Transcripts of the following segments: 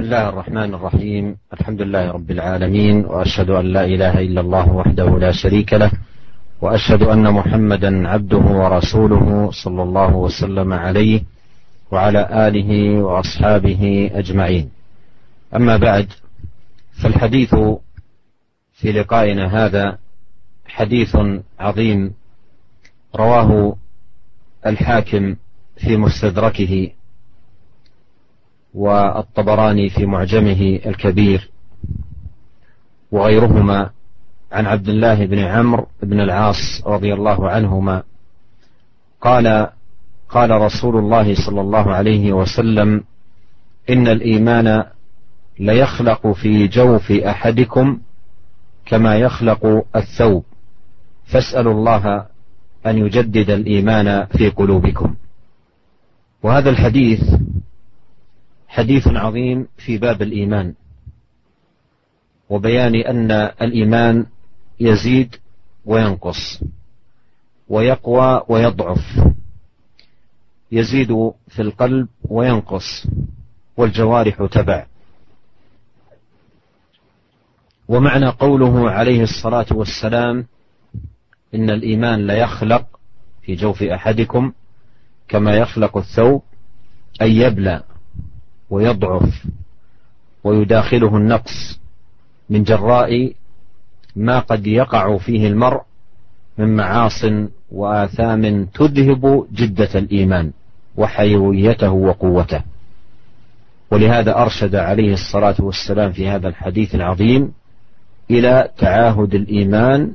بسم الله الرحمن الرحيم الحمد لله رب العالمين واشهد ان لا اله الا الله وحده لا شريك له واشهد ان محمدا عبده ورسوله صلى الله وسلم عليه وعلى اله واصحابه اجمعين اما بعد فالحديث في لقائنا هذا حديث عظيم رواه الحاكم في مستدركه والطبراني في معجمه الكبير وغيرهما عن عبد الله بن عمرو بن العاص رضي الله عنهما. قال قال رسول الله صلى الله عليه وسلم إن الإيمان ليخلق في جوف أحدكم كما يخلق الثوب. فاسألوا الله أن يجدد الإيمان في قلوبكم. وهذا الحديث حديث عظيم في باب الإيمان وبيان أن الإيمان يزيد وينقص ويقوى ويضعف يزيد في القلب وينقص والجوارح تبع. ومعنى قوله عليه الصلاة والسلام إن الإيمان ليخلق في جوف أحدكم كما يخلق الثوب اي يبلى. ويضعف ويداخله النقص من جراء ما قد يقع فيه المرء من معاص وآثام تذهب جدة الإيمان وحيويته وقوته. ولهذا أرشد عليه الصلاة والسلام في هذا الحديث العظيم إلى تعاهد الإيمان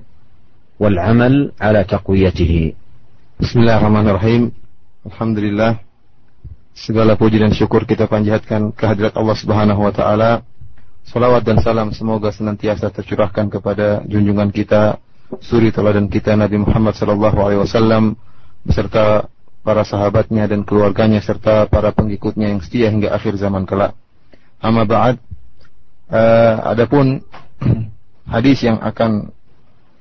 والعمل على تقويته. بسم الله الرحمن الرحيم. الحمد لله. Segala puji dan syukur kita panjatkan kehadirat Allah Subhanahu wa taala. Salawat dan salam semoga senantiasa tercurahkan kepada junjungan kita, suri teladan kita Nabi Muhammad sallallahu alaihi wasallam beserta para sahabatnya dan keluarganya serta para pengikutnya yang setia hingga akhir zaman kelak. Amma ba'd. Uh, adapun hadis yang akan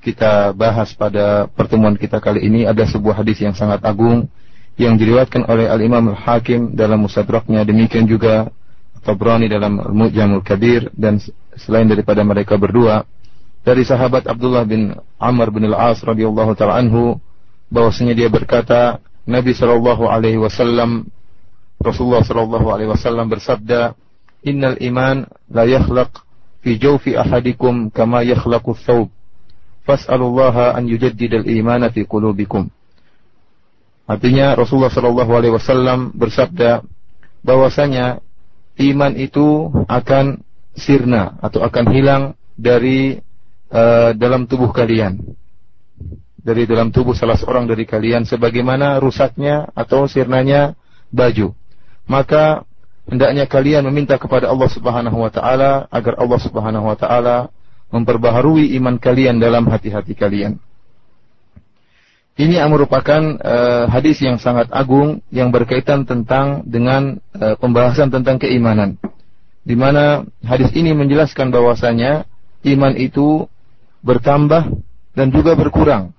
kita bahas pada pertemuan kita kali ini ada sebuah hadis yang sangat agung yang diriwayatkan oleh Al-Imam Al-Hakim dalam Mustadraknya demikian juga Tabrani dalam Al-Mu'jamul Kabir dan selain daripada mereka berdua dari sahabat Abdullah bin Amr bin Al-As radhiyallahu taala anhu bahwasanya dia berkata Nabi sallallahu alaihi wasallam Rasulullah sallallahu alaihi wasallam bersabda Innal iman la yakhlaq fi jawfi ahadikum kama yakhlaqu thawb. Fas'alullaha an yujaddidal imana fi qulubikum Artinya Rasulullah Shallallahu Alaihi Wasallam bersabda bahwasanya iman itu akan sirna atau akan hilang dari uh, dalam tubuh kalian. Dari dalam tubuh salah seorang dari kalian sebagaimana rusaknya atau sirnanya baju. Maka hendaknya kalian meminta kepada Allah Subhanahu wa taala agar Allah Subhanahu wa taala memperbaharui iman kalian dalam hati-hati kalian ini merupakan uh, hadis yang sangat agung yang berkaitan tentang dengan uh, pembahasan tentang keimanan. Di mana hadis ini menjelaskan bahwasanya iman itu bertambah dan juga berkurang.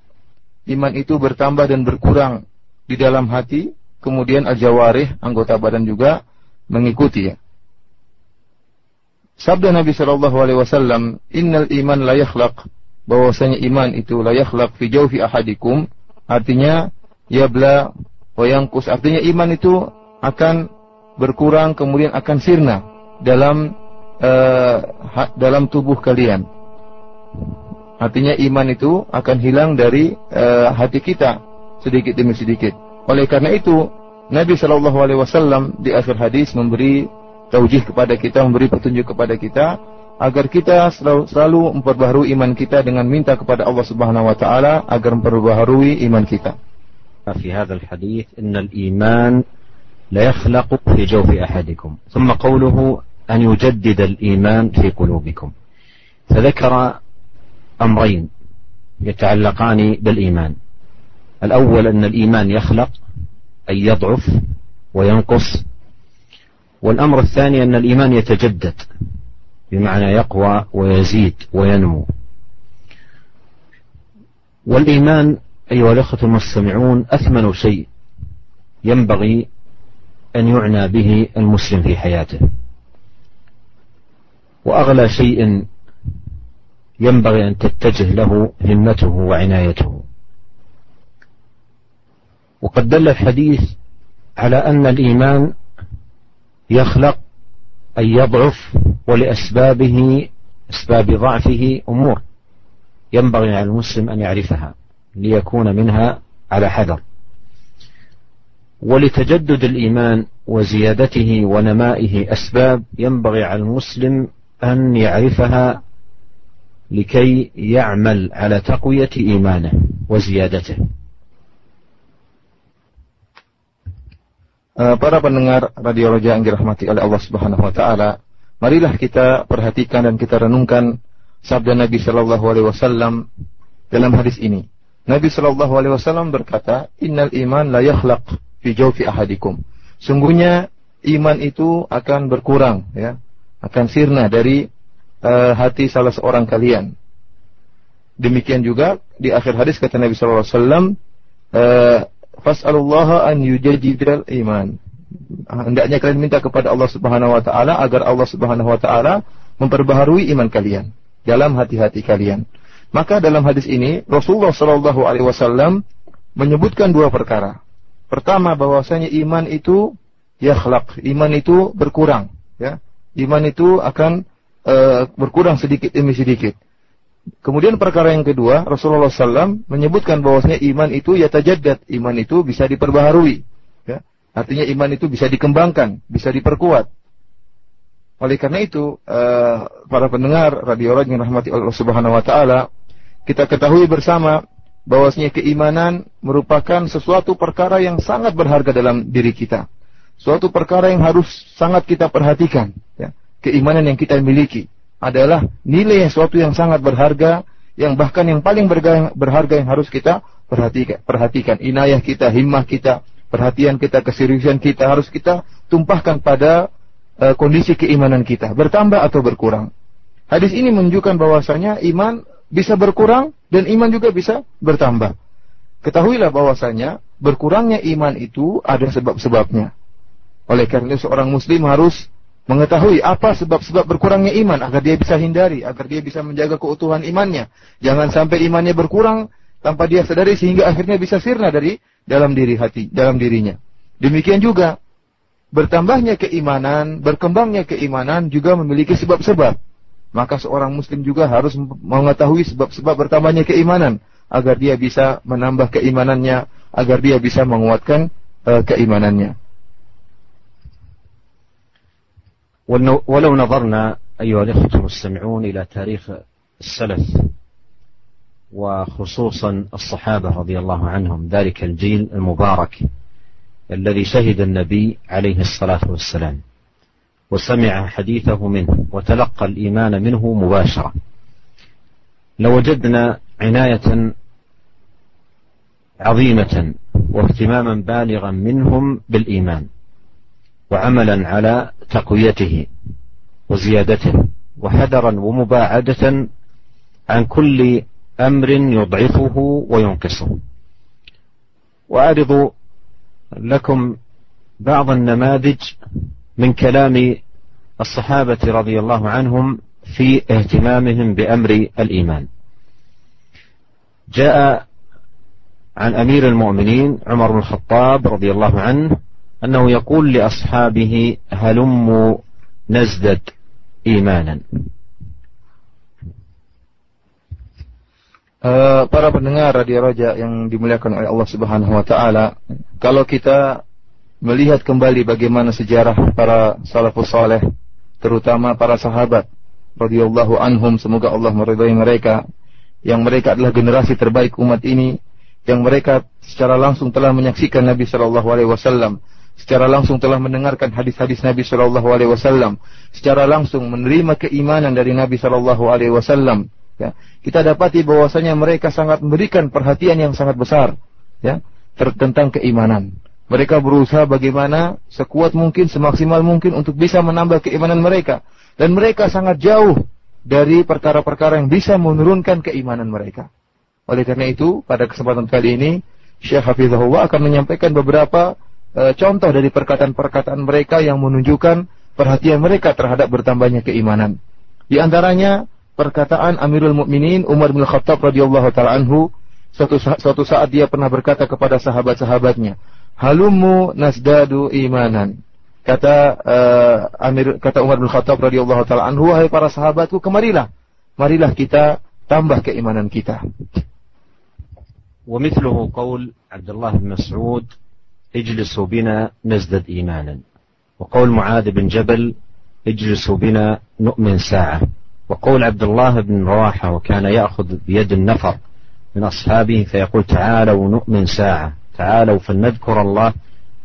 Iman itu bertambah dan berkurang di dalam hati, kemudian al-jawarih, anggota badan juga mengikuti ya. Sabda Nabi Shallallahu Alaihi Wasallam, Innal iman la bahwasanya iman itu la fi jawfi ahadikum, artinya yabla wayangkus artinya iman itu akan berkurang kemudian akan sirna dalam uh, dalam tubuh kalian. Artinya iman itu akan hilang dari uh, hati kita sedikit demi sedikit. Oleh karena itu Nabi Shallallahu Alaihi Wasallam di akhir hadis memberi taujih kepada kita, memberi petunjuk kepada kita agar kita selalu, selalu memperbaharui iman kita dengan minta kepada Allah Subhanahu wa taala agar memperbaharui iman kita. في هذا الحديث إن الإيمان لا يخلق في جوف أحدكم ثم قوله أن يجدد الإيمان في قلوبكم فذكر أمرين يتعلقان بالإيمان الأول أن الإيمان يخلق أي يضعف وينقص والأمر الثاني أن الإيمان يتجدد بمعنى يقوى ويزيد وينمو. والإيمان أيها الأخوة المستمعون أثمن شيء ينبغي أن يعنى به المسلم في حياته. وأغلى شيء ينبغي أن تتجه له همته وعنايته. وقد دل الحديث على أن الإيمان يخلق أي يضعف ولأسبابه أسباب ضعفه أمور. ينبغي على المسلم أن يعرفها ليكون منها على حذر. ولتجدد الإيمان وزيادته ونمائه أسباب ينبغي على المسلم أن يعرفها لكي يعمل على تقوية إيمانه وزيادته. Para pendengar Radio Roja yang dirahmati oleh Allah Subhanahu wa taala, marilah kita perhatikan dan kita renungkan sabda Nabi Shallallahu alaihi wasallam dalam hadis ini. Nabi Shallallahu alaihi wasallam berkata, "Innal iman la yakhlaq fi jawfi ahadikum." Sungguhnya iman itu akan berkurang ya, akan sirna dari uh, hati salah seorang kalian. Demikian juga di akhir hadis kata Nabi sallallahu alaihi wasallam, "Fas'alullaha an yujadidal iman." Hendaknya kalian minta kepada Allah Subhanahu wa taala agar Allah Subhanahu wa taala memperbaharui iman kalian dalam hati-hati kalian. Maka dalam hadis ini Rasulullah Shallallahu alaihi wasallam menyebutkan dua perkara. Pertama bahwasanya iman itu yakhlaq, iman itu berkurang, ya. Iman itu akan uh, berkurang sedikit demi sedikit. Kemudian perkara yang kedua, Rasulullah SAW menyebutkan bahwasanya iman itu ya tajaddad, iman itu bisa diperbaharui. Ya. Artinya iman itu bisa dikembangkan, bisa diperkuat. Oleh karena itu, uh, para pendengar radio yang rahmati Allah Subhanahu wa taala, kita ketahui bersama bahwasanya keimanan merupakan sesuatu perkara yang sangat berharga dalam diri kita suatu perkara yang harus sangat kita perhatikan. Ya. Keimanan yang kita miliki adalah nilai yang suatu yang sangat berharga, yang bahkan yang paling berharga yang harus kita perhatikan. Perhatikan inayah kita, himmah kita, perhatian kita, keseriusan kita harus kita tumpahkan pada uh, kondisi keimanan kita, bertambah atau berkurang. Hadis ini menunjukkan bahwasanya iman bisa berkurang dan iman juga bisa bertambah. Ketahuilah bahwasanya berkurangnya iman itu ada sebab-sebabnya. Oleh karena itu seorang muslim harus mengetahui apa sebab-sebab berkurangnya iman agar dia bisa hindari, agar dia bisa menjaga keutuhan imannya. Jangan sampai imannya berkurang tanpa dia sadari sehingga akhirnya bisa sirna dari dalam diri hati, dalam dirinya. Demikian juga bertambahnya keimanan, berkembangnya keimanan juga memiliki sebab-sebab. Maka seorang muslim juga harus mengetahui sebab-sebab bertambahnya keimanan agar dia bisa menambah keimanannya, agar dia bisa menguatkan uh, keimanannya. ولو نظرنا أيها الإخوة المستمعون إلى تاريخ السلف وخصوصا الصحابة رضي الله عنهم ذلك الجيل المبارك الذي شهد النبي عليه الصلاة والسلام وسمع حديثه منه وتلقى الإيمان منه مباشرة. لوجدنا عناية عظيمة واهتماما بالغا منهم بالإيمان. وعملا على تقويته وزيادته وحذرا ومباعدة عن كل أمر يضعفه وينقصه. وأعرض لكم بعض النماذج من كلام الصحابة رضي الله عنهم في اهتمامهم بأمر الإيمان. جاء عن أمير المؤمنين عمر بن الخطاب رضي الله عنه أنه يقول لأصحابه هلموا نزدد إيمانا Uh, para pendengar Radio Raja yang dimuliakan oleh Allah Subhanahu wa taala, kalau kita melihat kembali bagaimana sejarah para salafus saleh, terutama para sahabat radhiyallahu anhum, semoga Allah meridai mereka, yang mereka adalah generasi terbaik umat ini, yang mereka secara langsung telah menyaksikan Nabi sallallahu alaihi wasallam secara langsung telah mendengarkan hadis-hadis Nabi Shallallahu Alaihi Wasallam, secara langsung menerima keimanan dari Nabi Shallallahu Alaihi Wasallam. Ya, kita dapati bahwasanya mereka sangat memberikan perhatian yang sangat besar, ya, tentang keimanan. Mereka berusaha bagaimana sekuat mungkin, semaksimal mungkin untuk bisa menambah keimanan mereka. Dan mereka sangat jauh dari perkara-perkara yang bisa menurunkan keimanan mereka. Oleh karena itu, pada kesempatan kali ini, Syekh Hafizahullah akan menyampaikan beberapa e, contoh dari perkataan-perkataan mereka yang menunjukkan perhatian mereka terhadap bertambahnya keimanan. Di antaranya perkataan Amirul Mukminin Umar bin Khattab radhiyallahu taala anhu suatu, suatu saat dia pernah berkata kepada sahabat-sahabatnya, "Halumu nasdadu imanan." Kata uh, Amir kata Umar bin Khattab radhiyallahu taala anhu, "Wahai para sahabatku, kemarilah. Marilah kita tambah keimanan kita." ومثله قول عبد الله بن مسعود اجلسوا بنا نزدد إيمانا وقول معاذ بن جبل اجلسوا بنا نؤمن ساعة وقول عبد الله بن رواحة وكان يأخذ بيد النفر من أصحابه فيقول تعالوا نؤمن ساعة تعالوا فلنذكر الله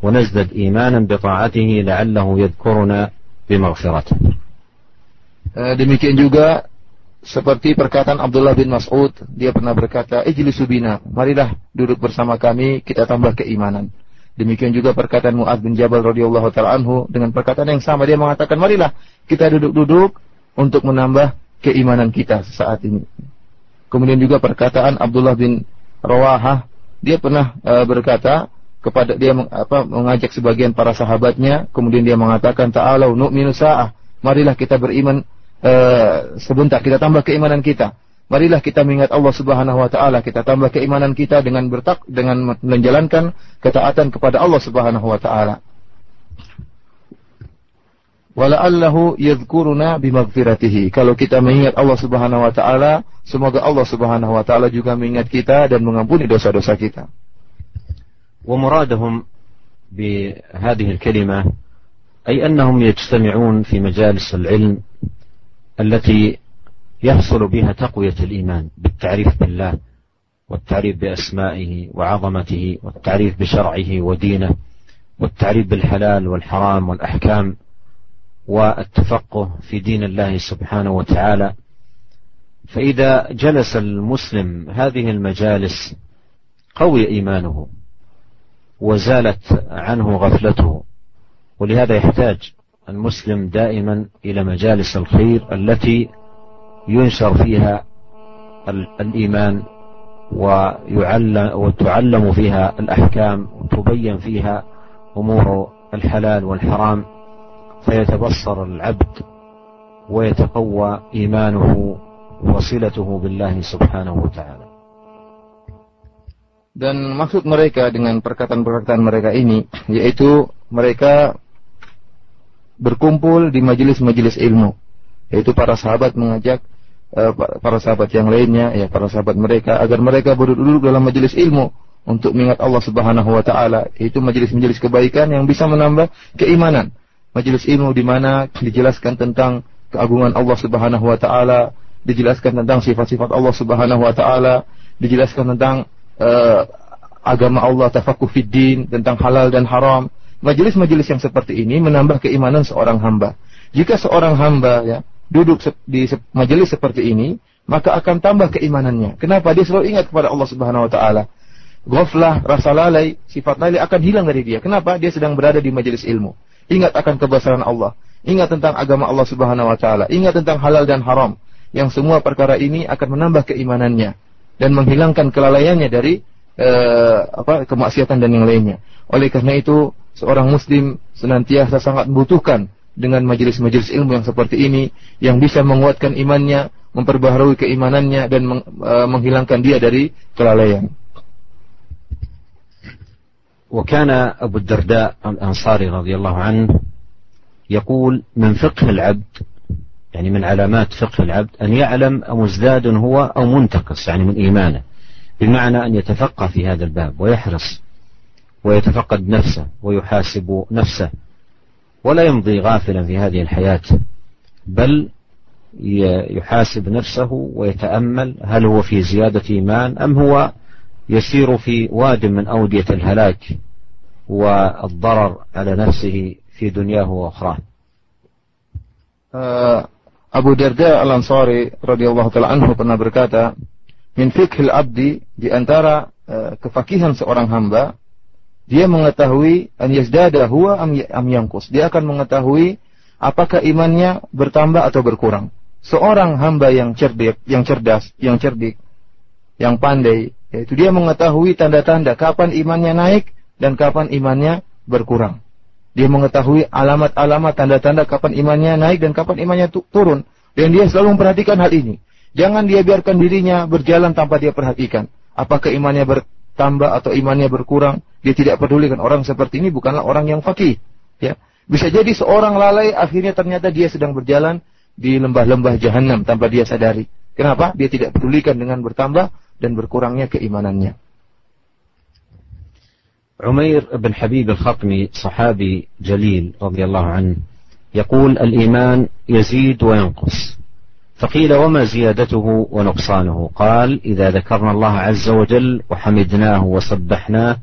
ونزدد إيمانا بطاعته لعله يذكرنا بمغفرته. demikian juga seperti perkataan Abdullah bin Mas'ud, dia pernah berkata, "Ijlisu bina, marilah duduk bersama kami, kita tambah keimanan." Demikian juga perkataan Mu'ad bin Jabal radhiyallahu taala anhu dengan perkataan yang sama dia mengatakan, "Marilah kita duduk-duduk untuk menambah keimanan kita saat ini." Kemudian juga perkataan Abdullah bin Rawahah, dia pernah uh, berkata kepada dia meng, apa, mengajak sebagian para sahabatnya, kemudian dia mengatakan, "Ta'alau nu'minu sa'ah." Marilah kita beriman uh, sebentar kita tambah keimanan kita. Marilah kita mengingat Allah Subhanahu wa taala, kita tambah keimanan kita dengan bertak dengan menjalankan ketaatan kepada Allah Subhanahu wa taala. Wala'allahu yadhkuruna bimaghfiratihi. Kalau kita mengingat Allah Subhanahu wa taala, semoga Allah Subhanahu wa taala juga mengingat kita dan mengampuni dosa-dosa kita. Wa muradahum bi hadhihi al-kalimah ay annahum yajtami'un fi majalis al-'ilm allati يحصل بها تقوية الإيمان بالتعريف بالله والتعريف بأسمائه وعظمته والتعريف بشرعه ودينه والتعريف بالحلال والحرام والأحكام والتفقه في دين الله سبحانه وتعالى. فإذا جلس المسلم هذه المجالس قوي إيمانه وزالت عنه غفلته ولهذا يحتاج المسلم دائما إلى مجالس الخير التي ينشر فيها الإيمان ويعلم وتعلم فيها الأحكام وتبين فيها أمور الحلال والحرام فيتبصر العبد ويتقوى إيمانه وصلته بالله سبحانه وتعالى Dan maksud mereka dengan perkataan-perkataan mereka ini yaitu mereka berkumpul di majelis-majelis ilmu yaitu para sahabat mengajak uh, para sahabat yang lainnya ya para sahabat mereka agar mereka berduduk dalam majelis ilmu untuk mengingat Allah Subhanahu wa taala. Yaitu majelis-majelis kebaikan yang bisa menambah keimanan. Majelis ilmu di mana dijelaskan tentang keagungan Allah Subhanahu wa taala dijelaskan tentang sifat-sifat Allah Subhanahu wa taala dijelaskan tentang uh, agama Allah tafaqquh fid tentang halal dan haram. Majelis-majelis yang seperti ini menambah keimanan seorang hamba. Jika seorang hamba ya duduk di majelis seperti ini, maka akan tambah keimanannya. Kenapa? Dia selalu ingat kepada Allah Subhanahu wa taala. Ghaflah, rasa lalai, sifat lalai akan hilang dari dia. Kenapa? Dia sedang berada di majelis ilmu. Ingat akan kebesaran Allah. Ingat tentang agama Allah Subhanahu wa taala. Ingat tentang halal dan haram. Yang semua perkara ini akan menambah keimanannya dan menghilangkan kelalaiannya dari uh, apa kemaksiatan dan yang lainnya. Oleh karena itu, seorang muslim senantiasa sangat membutuhkan dengan majelis-majelis ilmu yang seperti ini yang bisa menguatkan imannya, memperbaharui keimanannya dan meng, uh, menghilangkan dia dari kelalaian. وكان أبو الدرداء الأنصاري رضي الله عنه يقول من فقه العبد يعني من علامات فقه العبد أن يعلم مزداد هو أو منتقص يعني من إيمانه بمعنى أن يتفقه في هذا الباب ويحرص ويتفقد نفسه ويحاسب نفسه ولا يمضي غافلا في هذه الحياة بل يحاسب نفسه ويتأمل هل هو في زيادة إيمان أم هو يسير في واد من أودية الهلاك والضرر على نفسه في دنياه وأخراه. Abu Darda Al-Ansari radhiyallahu taala anhu pernah berkata, "Min fikhil abdi di antara uh, kefakihan seorang hamba dia mengetahui an yazdada huwa am, ya, yangkus. Dia akan mengetahui apakah imannya bertambah atau berkurang. Seorang hamba yang cerdik, yang cerdas, yang cerdik, yang pandai, yaitu dia mengetahui tanda-tanda kapan imannya naik dan kapan imannya berkurang. Dia mengetahui alamat-alamat tanda-tanda kapan imannya naik dan kapan imannya turun. Dan dia selalu memperhatikan hal ini. Jangan dia biarkan dirinya berjalan tanpa dia perhatikan. Apakah imannya bertambah atau imannya berkurang? Dia tidak pedulikan orang seperti ini bukanlah orang yang fakih. Ya. Bisa jadi seorang lalai akhirnya ternyata dia sedang berjalan di lembah-lembah jahanam tanpa dia sadari. Kenapa? Dia tidak pedulikan dengan bertambah dan berkurangnya keimanannya. عمير بن حبيب الخطمي صحابي جليل رضي الله عنه يقول الإيمان يزيد وينقص فقيل وما زيادته ونقصانه؟ قال إذا ذكرنا الله عز وجل وحمدناه وسبحناه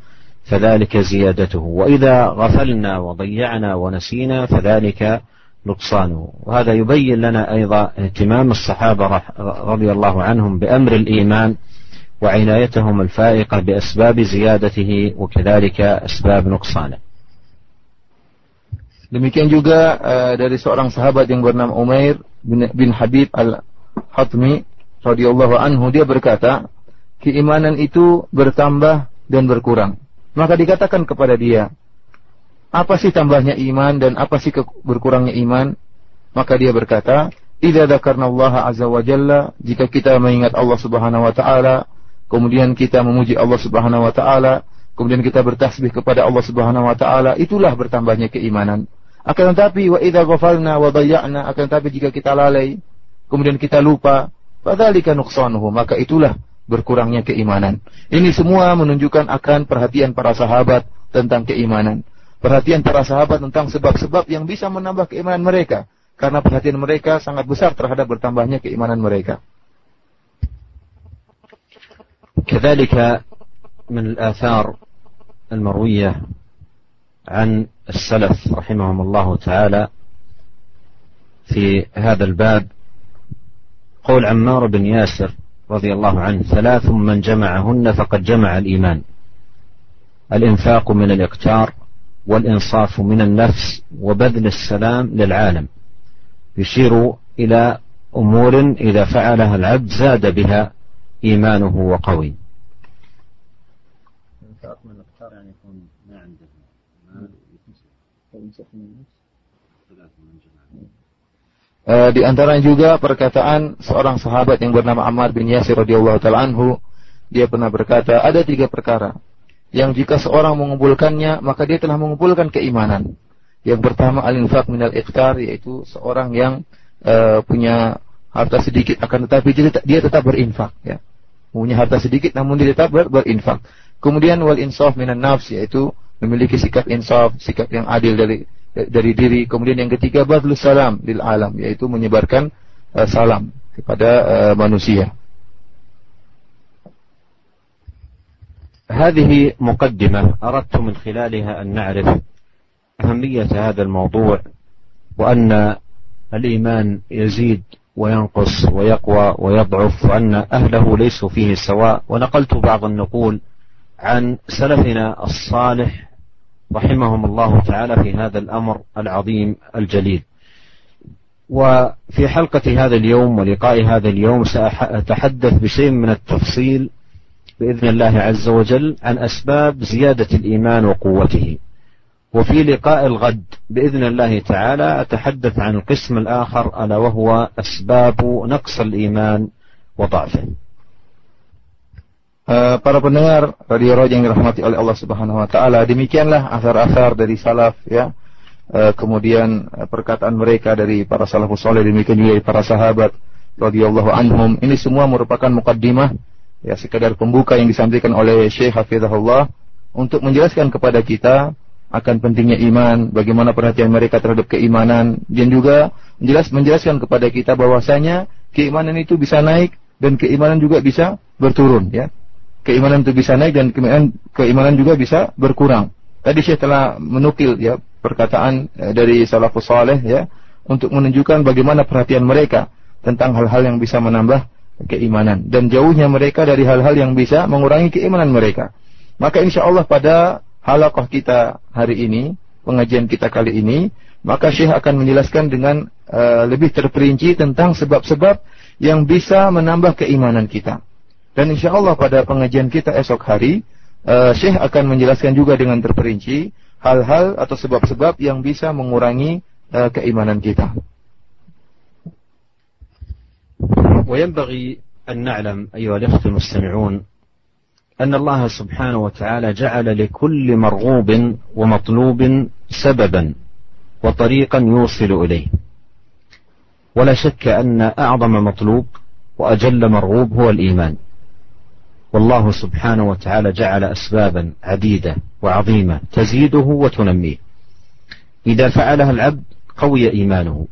فذلك زيادته وإذا غفلنا وضيعنا ونسينا فذلك نقصانه. وهذا يبين لنا أيضا اهتمام الصحابة رضي الله عنهم بأمر الإيمان وعنايتهم الفائقة بأسباب زيادته وكذلك أسباب نقصانه. Demikian juga uh, dari seorang sahabat yang bernama Umair bin, bin Habib al-Hatmi radhiyallahu anhu dia berkata, keimanan itu bertambah dan berkurang. Maka dikatakan kepada dia, apa sih tambahnya iman dan apa sih berkurangnya iman? Maka dia berkata, "Idza dzakarna Allah azza wa jalla, jika kita mengingat Allah Subhanahu wa taala, kemudian kita memuji Allah Subhanahu wa taala, kemudian kita bertasbih kepada Allah Subhanahu wa taala, itulah bertambahnya keimanan. Akan tetapi wa idza ghafalna wa dhayya'na, akan tetapi jika kita lalai, kemudian kita lupa, fadzalika nuqsanuhu, maka itulah berkurangnya keimanan. Ini semua menunjukkan akan perhatian para sahabat tentang keimanan. Perhatian para sahabat tentang sebab-sebab yang bisa menambah keimanan mereka. Karena perhatian mereka sangat besar terhadap bertambahnya keimanan mereka. كذلك من الآثار المروية عن السلف رحمهم الله تعالى في هذا الباب قول عمار بن ياسر رضي الله عنه ثلاث من جمعهن فقد جمع الإيمان. الإنفاق من الإقتار والإنصاف من النفس وبذل السلام للعالم. يشير إلى أمور إذا فعلها العبد زاد بها إيمانه وقوي. Uh, di antara juga perkataan seorang sahabat yang bernama Ammar bin Yasir radhiyallahu taala anhu, dia pernah berkata, ada tiga perkara yang jika seorang mengumpulkannya, maka dia telah mengumpulkan keimanan. Yang pertama al-infaq minal iqtar yaitu seorang yang uh, punya harta sedikit akan tetapi dia tetap berinfak ya punya harta sedikit namun dia tetap ber, berinfak. Kemudian wal insaf minan nafs yaitu memiliki sikap insaf, sikap yang adil dari dari diri. Kemudian yang ketiga badlu salam lil alam yaitu menyebarkan uh, salam kepada uh, manusia. هذه مقدمة أردت من خلالها أن نعرف أهمية هذا الموضوع وأن الإيمان يزيد وينقص ويقوى ويضعف وأن أهله ليسوا فيه سواء ونقلت بعض النقول عن سلفنا الصالح رحمهم الله تعالى في هذا الأمر العظيم الجليل وفي حلقة هذا اليوم ولقاء هذا اليوم سأتحدث بشيء من التفصيل بإذن الله عز وجل عن أسباب زيادة الإيمان وقوته وفي لقاء الغد بإذن الله تعالى أتحدث عن القسم الآخر ألا وهو أسباب نقص الإيمان وضعفه. Uh, para pendengar radio Roja yang dirahmati oleh Allah Subhanahu wa taala, demikianlah asar-asar dari salaf ya. Uh, kemudian uh, perkataan mereka dari para salafus saleh demikian juga dari para sahabat radhiyallahu anhum. Ini semua merupakan mukaddimah ya sekadar pembuka yang disampaikan oleh Syekh Hafizahullah untuk menjelaskan kepada kita akan pentingnya iman, bagaimana perhatian mereka terhadap keimanan, dan juga menjelas, menjelaskan kepada kita bahwasanya keimanan itu bisa naik dan keimanan juga bisa berturun, ya. Keimanan itu bisa naik dan keimanan, keimanan juga bisa berkurang. Tadi saya telah menukil ya perkataan eh, dari salafus saleh ya untuk menunjukkan bagaimana perhatian mereka tentang hal-hal yang bisa menambah keimanan dan jauhnya mereka dari hal-hal yang bisa mengurangi keimanan mereka. Maka insya Allah pada halakoh kita hari ini, pengajian kita kali ini, maka Syekh akan menjelaskan dengan uh, lebih terperinci tentang sebab-sebab yang bisa menambah keimanan kita. Dan insya Allah pada pengajian kita esok hari, uh, Syekh akan menjelaskan juga dengan terperinci hal-hal atau sebab-sebab yang bisa mengurangi uh, keimanan kita. وينبغي أن نعلم أيها الإخوة المستمعون أن الله سبحانه وتعالى جعل لكل مرغوب ومطلوب سببا وطريقا يوصل إليه ولا شك أن أعظم مطلوب وأجل مرغوب هو الإيمان والله سبحانه وتعالى جعل أسبابا عديدة وعظيمة تزيده وتنميه إذا فعلها العبد قوي إيمانه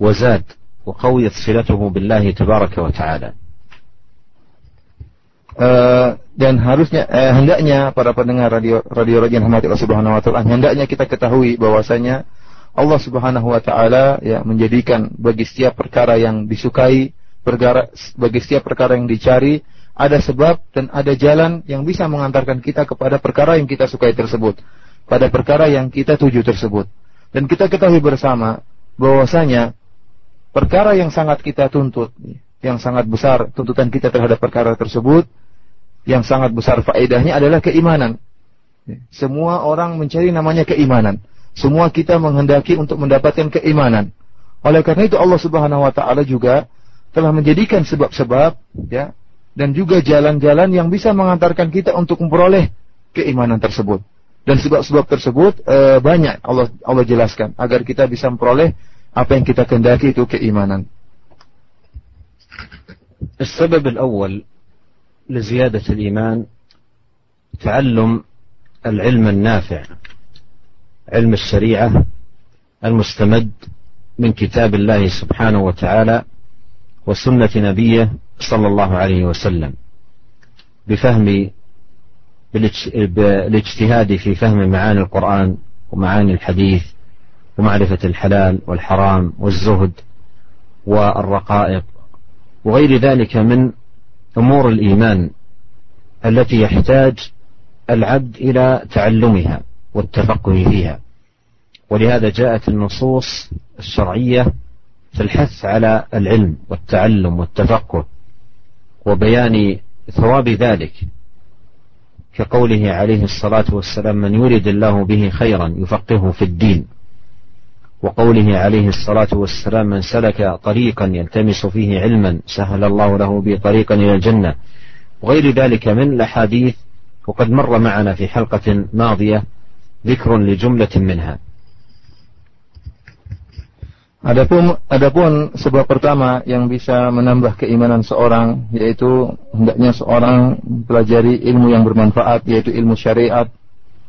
وزاد وقويت صلته بالله تبارك وتعالى Uh, dan harusnya uh, hendaknya para pendengar radio radio radio rahmati Allah Subhanahu wa taala hendaknya kita ketahui bahwasanya Allah Subhanahu wa taala ya menjadikan bagi setiap perkara yang disukai, perkara bagi setiap perkara yang dicari ada sebab dan ada jalan yang bisa mengantarkan kita kepada perkara yang kita sukai tersebut, pada perkara yang kita tuju tersebut. Dan kita ketahui bersama bahwasanya perkara yang sangat kita tuntut, yang sangat besar tuntutan kita terhadap perkara tersebut, yang sangat besar faedahnya adalah keimanan. Semua orang mencari namanya keimanan. Semua kita menghendaki untuk mendapatkan keimanan. Oleh karena itu Allah Subhanahu wa taala juga telah menjadikan sebab-sebab ya dan juga jalan-jalan yang bisa mengantarkan kita untuk memperoleh keimanan tersebut. Dan sebab-sebab tersebut e, banyak Allah Allah jelaskan agar kita bisa memperoleh apa yang kita kehendaki itu keimanan. السبب الأول لزيادة الإيمان تعلم العلم النافع علم الشريعة المستمد من كتاب الله سبحانه وتعالى وسنة نبيه صلى الله عليه وسلم بفهم بالاجتهاد في فهم معاني القرآن ومعاني الحديث ومعرفة الحلال والحرام والزهد والرقائق وغير ذلك من أمور الإيمان التي يحتاج العبد إلى تعلمها والتفقه فيها. ولهذا جاءت النصوص الشرعية في الحث على العلم والتعلم والتفقه وبيان ثواب ذلك كقوله عليه الصلاة والسلام من يرد الله به خيرا يفقهه في الدين. وقوله عليه الصلاة والسلام من سلك طريقا يلتمس فيه علما سهل الله له به طريقا إلى الجنة. وغير ذلك من الأحاديث وقد مر معنا في حلقة ماضية ذكر لجملة منها. Adapun adapun sebab pertama yang bisa menambah keimanan seorang yaitu hendaknya seorang mempelajari ilmu yang bermanfaat yaitu ilmu syariat,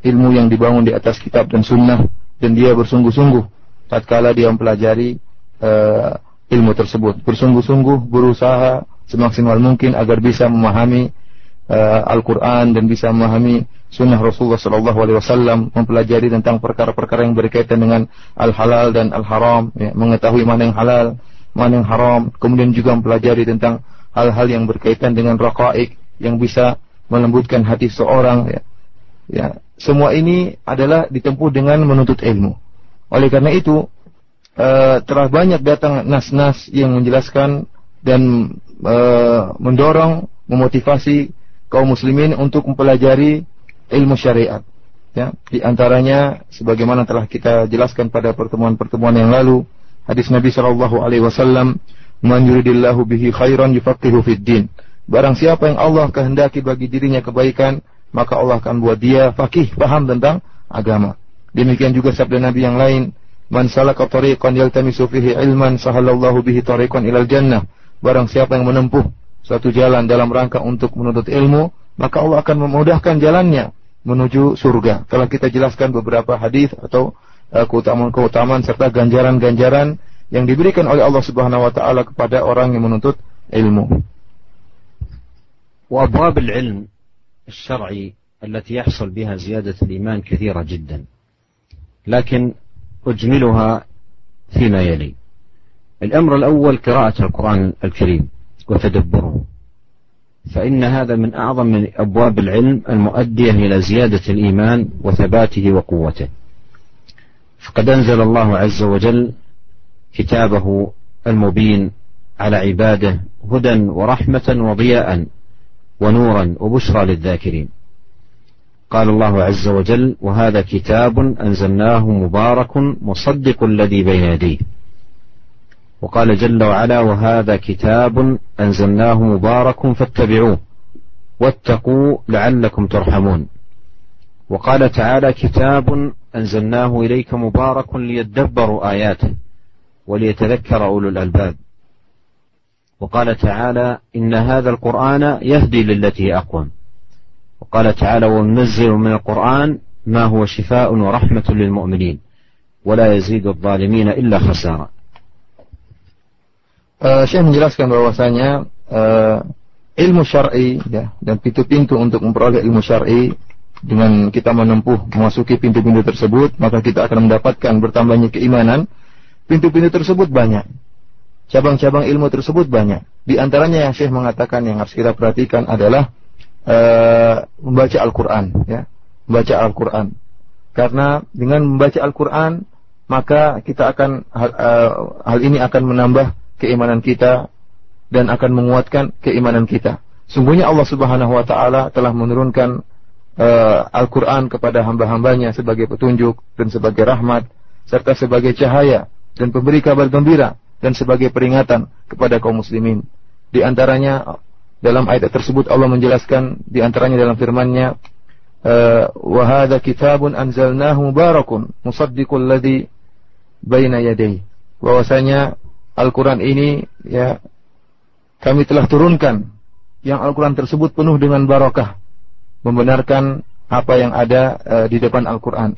ilmu yang dibangun di atas kitab dan sunnah dan dia bersungguh-sungguh tatkala dia mempelajari uh, ilmu tersebut, bersungguh-sungguh berusaha semaksimal mungkin agar bisa memahami uh, Al-Qur'an dan bisa memahami sunnah Rasulullah Sallallahu Alaihi Wasallam mempelajari tentang perkara-perkara yang berkaitan dengan al-halal dan al-haram, ya, mengetahui mana yang halal, mana yang haram, kemudian juga mempelajari tentang hal-hal yang berkaitan dengan raqaik yang bisa melembutkan hati seorang. Ya. ya, semua ini adalah ditempuh dengan menuntut ilmu. Oleh karena itu, uh, telah banyak datang nas-nas yang menjelaskan dan uh, mendorong, memotivasi kaum muslimin untuk mempelajari ilmu syariat. Ya, di antaranya sebagaimana telah kita jelaskan pada pertemuan-pertemuan yang lalu, hadis Nabi Shallallahu alaihi wasallam, "Man yuridillahu bihi khairan yufaqihu fid din." Barang siapa yang Allah kehendaki bagi dirinya kebaikan, maka Allah akan buat dia fakih, paham tentang agama. Demikian juga sabda Nabi yang lain, "Man salaka tariqan yaltamisu fihi ilman, sahalallahu bihi tariqan ilal jannah." Barang siapa yang menempuh suatu jalan dalam rangka untuk menuntut ilmu, maka Allah akan memudahkan jalannya menuju surga. Telah kita jelaskan beberapa hadis atau uh, keutamaan-keutamaan serta ganjaran-ganjaran yang diberikan oleh Allah Subhanahu wa taala kepada orang yang menuntut ilmu. وأبواب العلم الشرعي التي يحصل بها زيادة الإيمان كثيرة جدا لكن أجملها فيما يلي الأمر الأول قراءة القرآن الكريم وتدبره فإن هذا من أعظم من أبواب العلم المؤدية إلى زيادة الإيمان وثباته وقوته. فقد أنزل الله عز وجل كتابه المبين على عباده هدى ورحمة وضياء ونورا وبشرى للذاكرين. قال الله عز وجل وهذا كتاب أنزلناه مبارك مصدق الذي بين يديه. وقال جل وعلا وهذا كتاب أنزلناه مبارك فاتبعوه واتقوا لعلكم ترحمون. وقال تعالى كتاب أنزلناه إليك مبارك ليدبروا آياته وليتذكر أولو الألباب. وقال تعالى إن هذا القرآن يهدي للتي أقوم. وقال تعالى وننزل من القرآن ما هو شفاء ورحمة للمؤمنين ولا يزيد الظالمين إلا خسارة. Uh, Syekh menjelaskan bahwasanya uh, ilmu syar'i ya dan pintu-pintu untuk memperoleh ilmu syar'i dengan kita menempuh memasuki pintu-pintu tersebut maka kita akan mendapatkan bertambahnya keimanan. Pintu-pintu tersebut banyak. Cabang-cabang ilmu tersebut banyak. Di antaranya yang Syekh mengatakan yang harus kita perhatikan adalah uh, membaca Al-Qur'an ya. Membaca Al-Qur'an. Karena dengan membaca Al-Qur'an maka kita akan hal, uh, hal ini akan menambah keimanan kita dan akan menguatkan keimanan kita. Sungguhnya Allah Subhanahu wa taala telah menurunkan uh, Al-Qur'an kepada hamba-hambanya sebagai petunjuk dan sebagai rahmat serta sebagai cahaya dan pemberi kabar gembira dan sebagai peringatan kepada kaum muslimin. Di antaranya dalam ayat tersebut Allah menjelaskan di antaranya dalam firman-Nya uh, wa kitabun anzalnahu mubarakun musaddiqul ladzi baina yadayhi bahwasanya Al-Quran ini ya kami telah turunkan yang Al-Quran tersebut penuh dengan barakah membenarkan apa yang ada uh, di depan Al-Quran.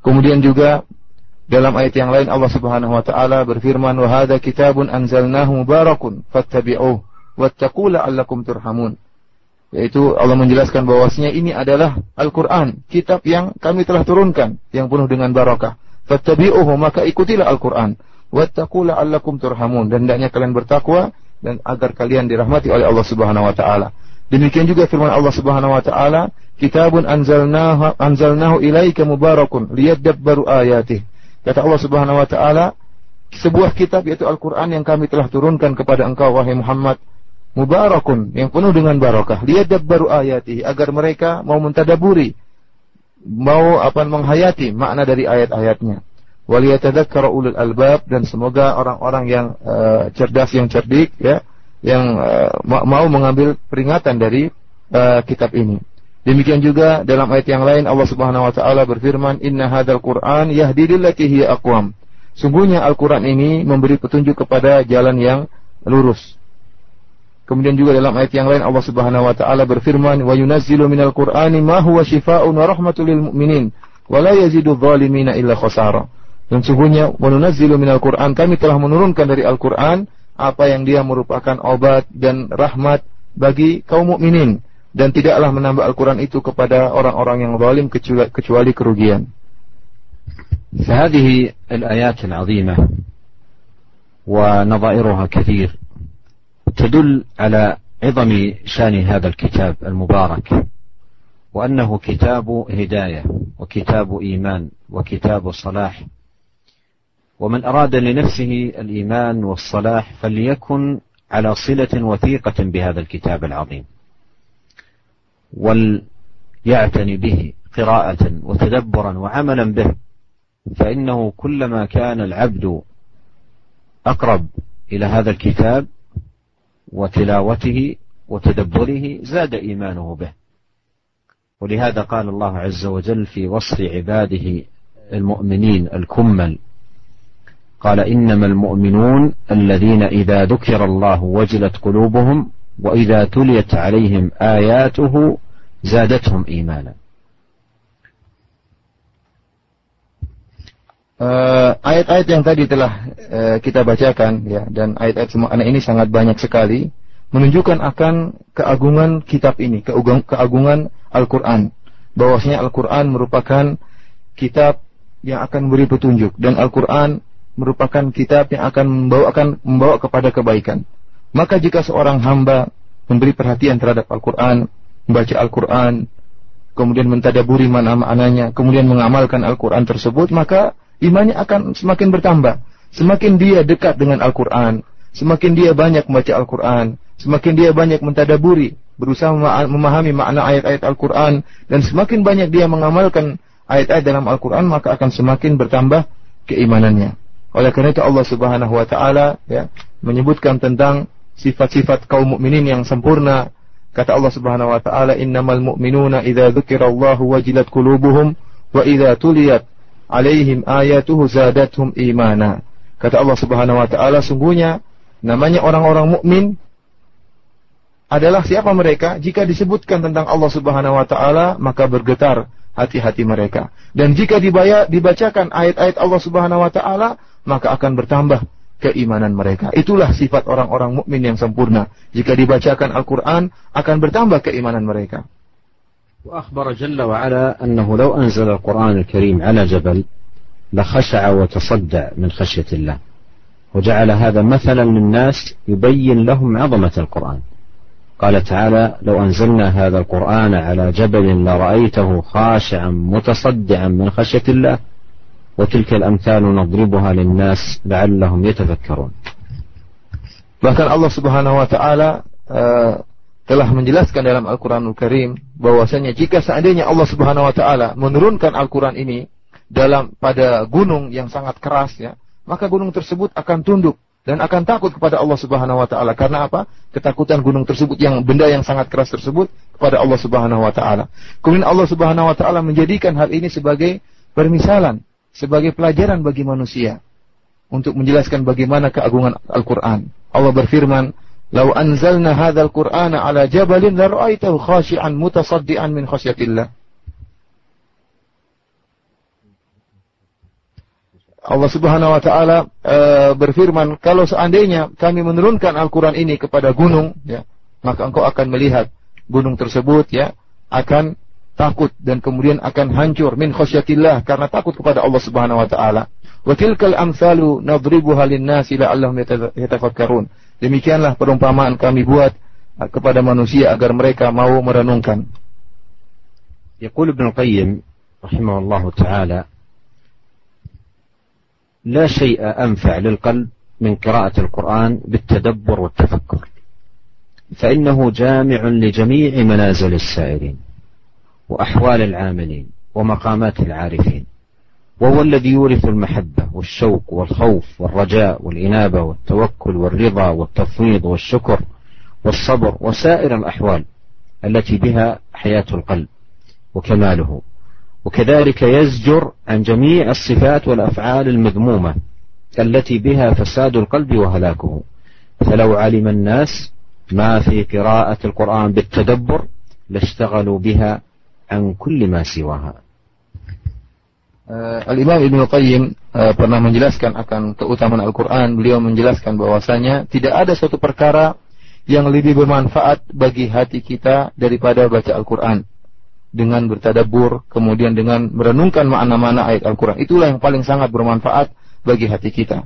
Kemudian juga dalam ayat yang lain Allah Subhanahu wa taala berfirman wa hadza kitabun anzalnahu mubarakun fattabi'uh wattaqu la'allakum turhamun. Yaitu Allah menjelaskan bahwasanya ini adalah Al-Qur'an, kitab yang kami telah turunkan yang penuh dengan barakah. Fattabi'uhu maka ikutilah Al-Qur'an wattaqu la'allakum turhamun dan hendaknya kalian bertakwa dan agar kalian dirahmati oleh Allah Subhanahu wa taala. Demikian juga firman Allah Subhanahu wa taala, "Kitabun anzalnahu anzalnahu ilaika mubarakun liyadabbaru ayatih." Kata Allah Subhanahu wa taala, sebuah kitab yaitu Al-Qur'an yang kami telah turunkan kepada engkau wahai Muhammad, mubarakun yang penuh dengan barakah, liyadabbaru ayatih agar mereka mau mentadaburi, mau apa menghayati makna dari ayat-ayatnya waliyatadzakkara ulul albab dan semoga orang-orang yang uh, cerdas yang cerdik ya yang uh, mau mengambil peringatan dari uh, kitab ini. Demikian juga dalam ayat yang lain Allah Subhanahu wa taala berfirman, "Inna hadzal Qur'an yahdi lillati hiya aqwam." Sungguhnya Al-Qur'an ini memberi petunjuk kepada jalan yang lurus. Kemudian juga dalam ayat yang lain Allah Subhanahu wa taala berfirman, "Wa yunazzilu minal Qur'ani ma huwa shifaa'un wa rahmatul lil mu'minin wa la yazidu dhalimina illa khasara." Dan sungguhnya menunazzilu minal Qur'an kami telah menurunkan dari Al-Qur'an apa yang dia merupakan obat dan rahmat bagi kaum mukminin dan tidaklah menambah Al-Qur'an itu kepada orang-orang yang zalim kecuali, kecuali kerugian. فهذه الآيات العظيمة ونظائرها كثير تدل على عظم شان هذا الكتاب المبارك وأنه كتاب هداية وكتاب إيمان وكتاب صلاح ومن أراد لنفسه الإيمان والصلاح فليكن على صلة وثيقة بهذا الكتاب العظيم. وليعتني به قراءة وتدبرا وعملا به فإنه كلما كان العبد أقرب إلى هذا الكتاب وتلاوته وتدبره زاد إيمانه به. ولهذا قال الله عز وجل في وصف عباده المؤمنين الكمل قال إنما المؤمنون الذين إذا ذكر الله وجلت قلوبهم وإذا تليت عليهم آياته زادتهم إيمانا ayat-ayat uh, yang tadi telah uh, kita bacakan ya dan ayat-ayat semua anak ini sangat banyak sekali menunjukkan akan keagungan kitab ini, keagungan Al-Qur'an. Bahwasanya Al-Qur'an merupakan kitab yang akan memberi petunjuk dan Al-Qur'an merupakan kitab yang akan membawa akan membawa kepada kebaikan. Maka jika seorang hamba memberi perhatian terhadap Al-Qur'an, membaca Al-Qur'an, kemudian mentadaburi mana maknanya, kemudian mengamalkan Al-Qur'an tersebut, maka imannya akan semakin bertambah. Semakin dia dekat dengan Al-Qur'an, semakin dia banyak membaca Al-Qur'an, semakin dia banyak mentadaburi, berusaha memahami makna ayat-ayat Al-Qur'an dan semakin banyak dia mengamalkan ayat-ayat dalam Al-Qur'an, maka akan semakin bertambah keimanannya. Oleh karena itu Allah Subhanahu wa taala ya menyebutkan tentang sifat-sifat kaum mukminin yang sempurna. Kata Allah Subhanahu wa taala, "Innamal mu'minuna idza dzukirallahu wajilat qulubuhum wa idza tuliyat alaihim ayatuhu zadatuhum imana." Kata Allah Subhanahu wa taala, sungguhnya namanya orang-orang mukmin adalah siapa mereka? Jika disebutkan tentang Allah Subhanahu wa taala, maka bergetar hati-hati mereka. Dan jika dibayar, dibacakan ayat-ayat Allah Subhanahu wa taala, maka akan bertambah keimanan mereka. Itulah sifat orang-orang mukmin yang sempurna. Jika dibacakan Al-Quran, akan bertambah keimanan mereka. وأخبر جل وعلا أنه لو أنزل القرآن الكريم على جبل لخشع وتصدع من خشية الله وجعل هذا مثلا للناس يبين لهم عظمة القرآن قال تعالى لو أنزلنا هذا القرآن على جبل لرأيته خاشعا متصدعا من خشية الله وتلك الأمثال نضربها للناس لعلهم يتفكرون Bahkan Allah Subhanahu wa taala uh, telah menjelaskan dalam Al-Qur'anul Karim bahwasanya jika seandainya Allah Subhanahu wa taala menurunkan Al-Qur'an ini dalam pada gunung yang sangat keras ya, maka gunung tersebut akan tunduk dan akan takut kepada Allah Subhanahu wa taala. Karena apa? Ketakutan gunung tersebut yang benda yang sangat keras tersebut kepada Allah Subhanahu wa taala. Kemudian Allah Subhanahu wa taala menjadikan hal ini sebagai permisalan sebagai pelajaran bagi manusia untuk menjelaskan bagaimana keagungan Al-Qur'an. Allah berfirman, "Lau anzalna hadzal Qur'ana 'ala jabalin la khashi'an mutasaddian min khasyatillah." Allah Subhanahu wa taala e, berfirman, kalau seandainya kami menurunkan Al-Qur'an ini kepada gunung, ya, maka engkau akan melihat gunung tersebut ya akan takut dan kemudian akan hancur min khasyatillah karena takut kepada Allah Subhanahu wa taala. Wa tilkal amsalu nadribuha lin-nasi la'allahum yatafakkarun. Demikianlah perumpamaan kami buat kepada manusia agar mereka mau merenungkan. يقول ابن القيم رحمه الله تعالى لا شيء أنفع للقلب من قراءة القرآن بالتدبر والتفكر فإنه جامع لجميع منازل السائرين وأحوال العاملين ومقامات العارفين. وهو الذي يورث المحبة والشوق والخوف والرجاء والإنابة والتوكل والرضا والتفويض والشكر والصبر وسائر الأحوال التي بها حياة القلب وكماله. وكذلك يزجر عن جميع الصفات والأفعال المذمومة التي بها فساد القلب وهلاكه. فلو علم الناس ما في قراءة القرآن بالتدبر لاشتغلوا بها an kulli ma siwaha. Uh, Al-Imam Ibnu Qayyim uh, pernah menjelaskan akan keutamaan Al-Quran. Beliau menjelaskan bahwasanya tidak ada suatu perkara yang lebih bermanfaat bagi hati kita daripada baca Al-Quran. Dengan bertadabur, kemudian dengan merenungkan makna-makna ayat Al-Quran. Itulah yang paling sangat bermanfaat bagi hati kita.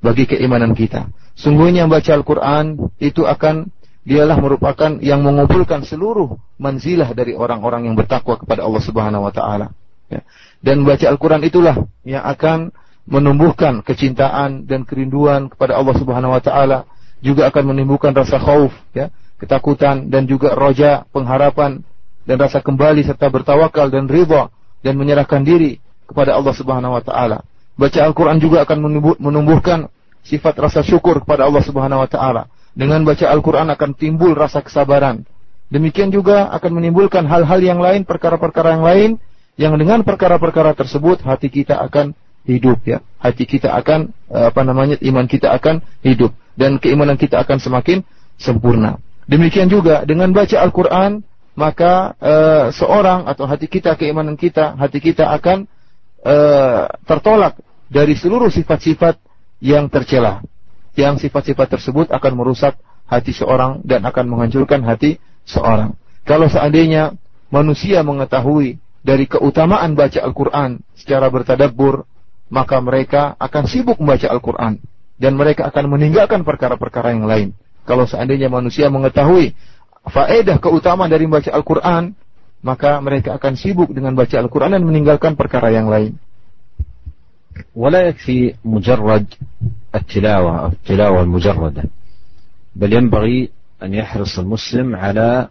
Bagi keimanan kita. Sungguhnya baca Al-Quran itu akan dialah merupakan yang mengumpulkan seluruh manzilah dari orang-orang yang bertakwa kepada Allah Subhanahu wa taala. Ya. Dan baca Al-Qur'an itulah yang akan menumbuhkan kecintaan dan kerinduan kepada Allah Subhanahu wa taala, juga akan menimbulkan rasa khauf, ya, ketakutan dan juga roja, pengharapan dan rasa kembali serta bertawakal dan ridha dan menyerahkan diri kepada Allah Subhanahu wa taala. Baca Al-Qur'an juga akan menumbuhkan sifat rasa syukur kepada Allah Subhanahu wa taala dengan baca Al-Quran akan timbul rasa kesabaran. Demikian juga akan menimbulkan hal-hal yang lain, perkara-perkara yang lain, yang dengan perkara-perkara tersebut hati kita akan hidup ya. Hati kita akan eh, apa namanya iman kita akan hidup dan keimanan kita akan semakin sempurna. Demikian juga dengan baca Al-Qur'an maka uh, seorang atau hati kita keimanan kita hati kita akan uh, tertolak dari seluruh sifat-sifat yang tercela yang sifat-sifat tersebut akan merusak hati seorang dan akan menghancurkan hati seorang. Kalau seandainya manusia mengetahui dari keutamaan baca Al-Quran secara bertadabbur, maka mereka akan sibuk membaca Al-Quran dan mereka akan meninggalkan perkara-perkara yang lain. Kalau seandainya manusia mengetahui faedah keutamaan dari membaca Al-Quran, maka mereka akan sibuk dengan baca Al-Quran dan meninggalkan perkara yang lain. ولا يكفي مجرد التلاوة أو التلاوة المجردة. بل ينبغي أن يحرص المسلم على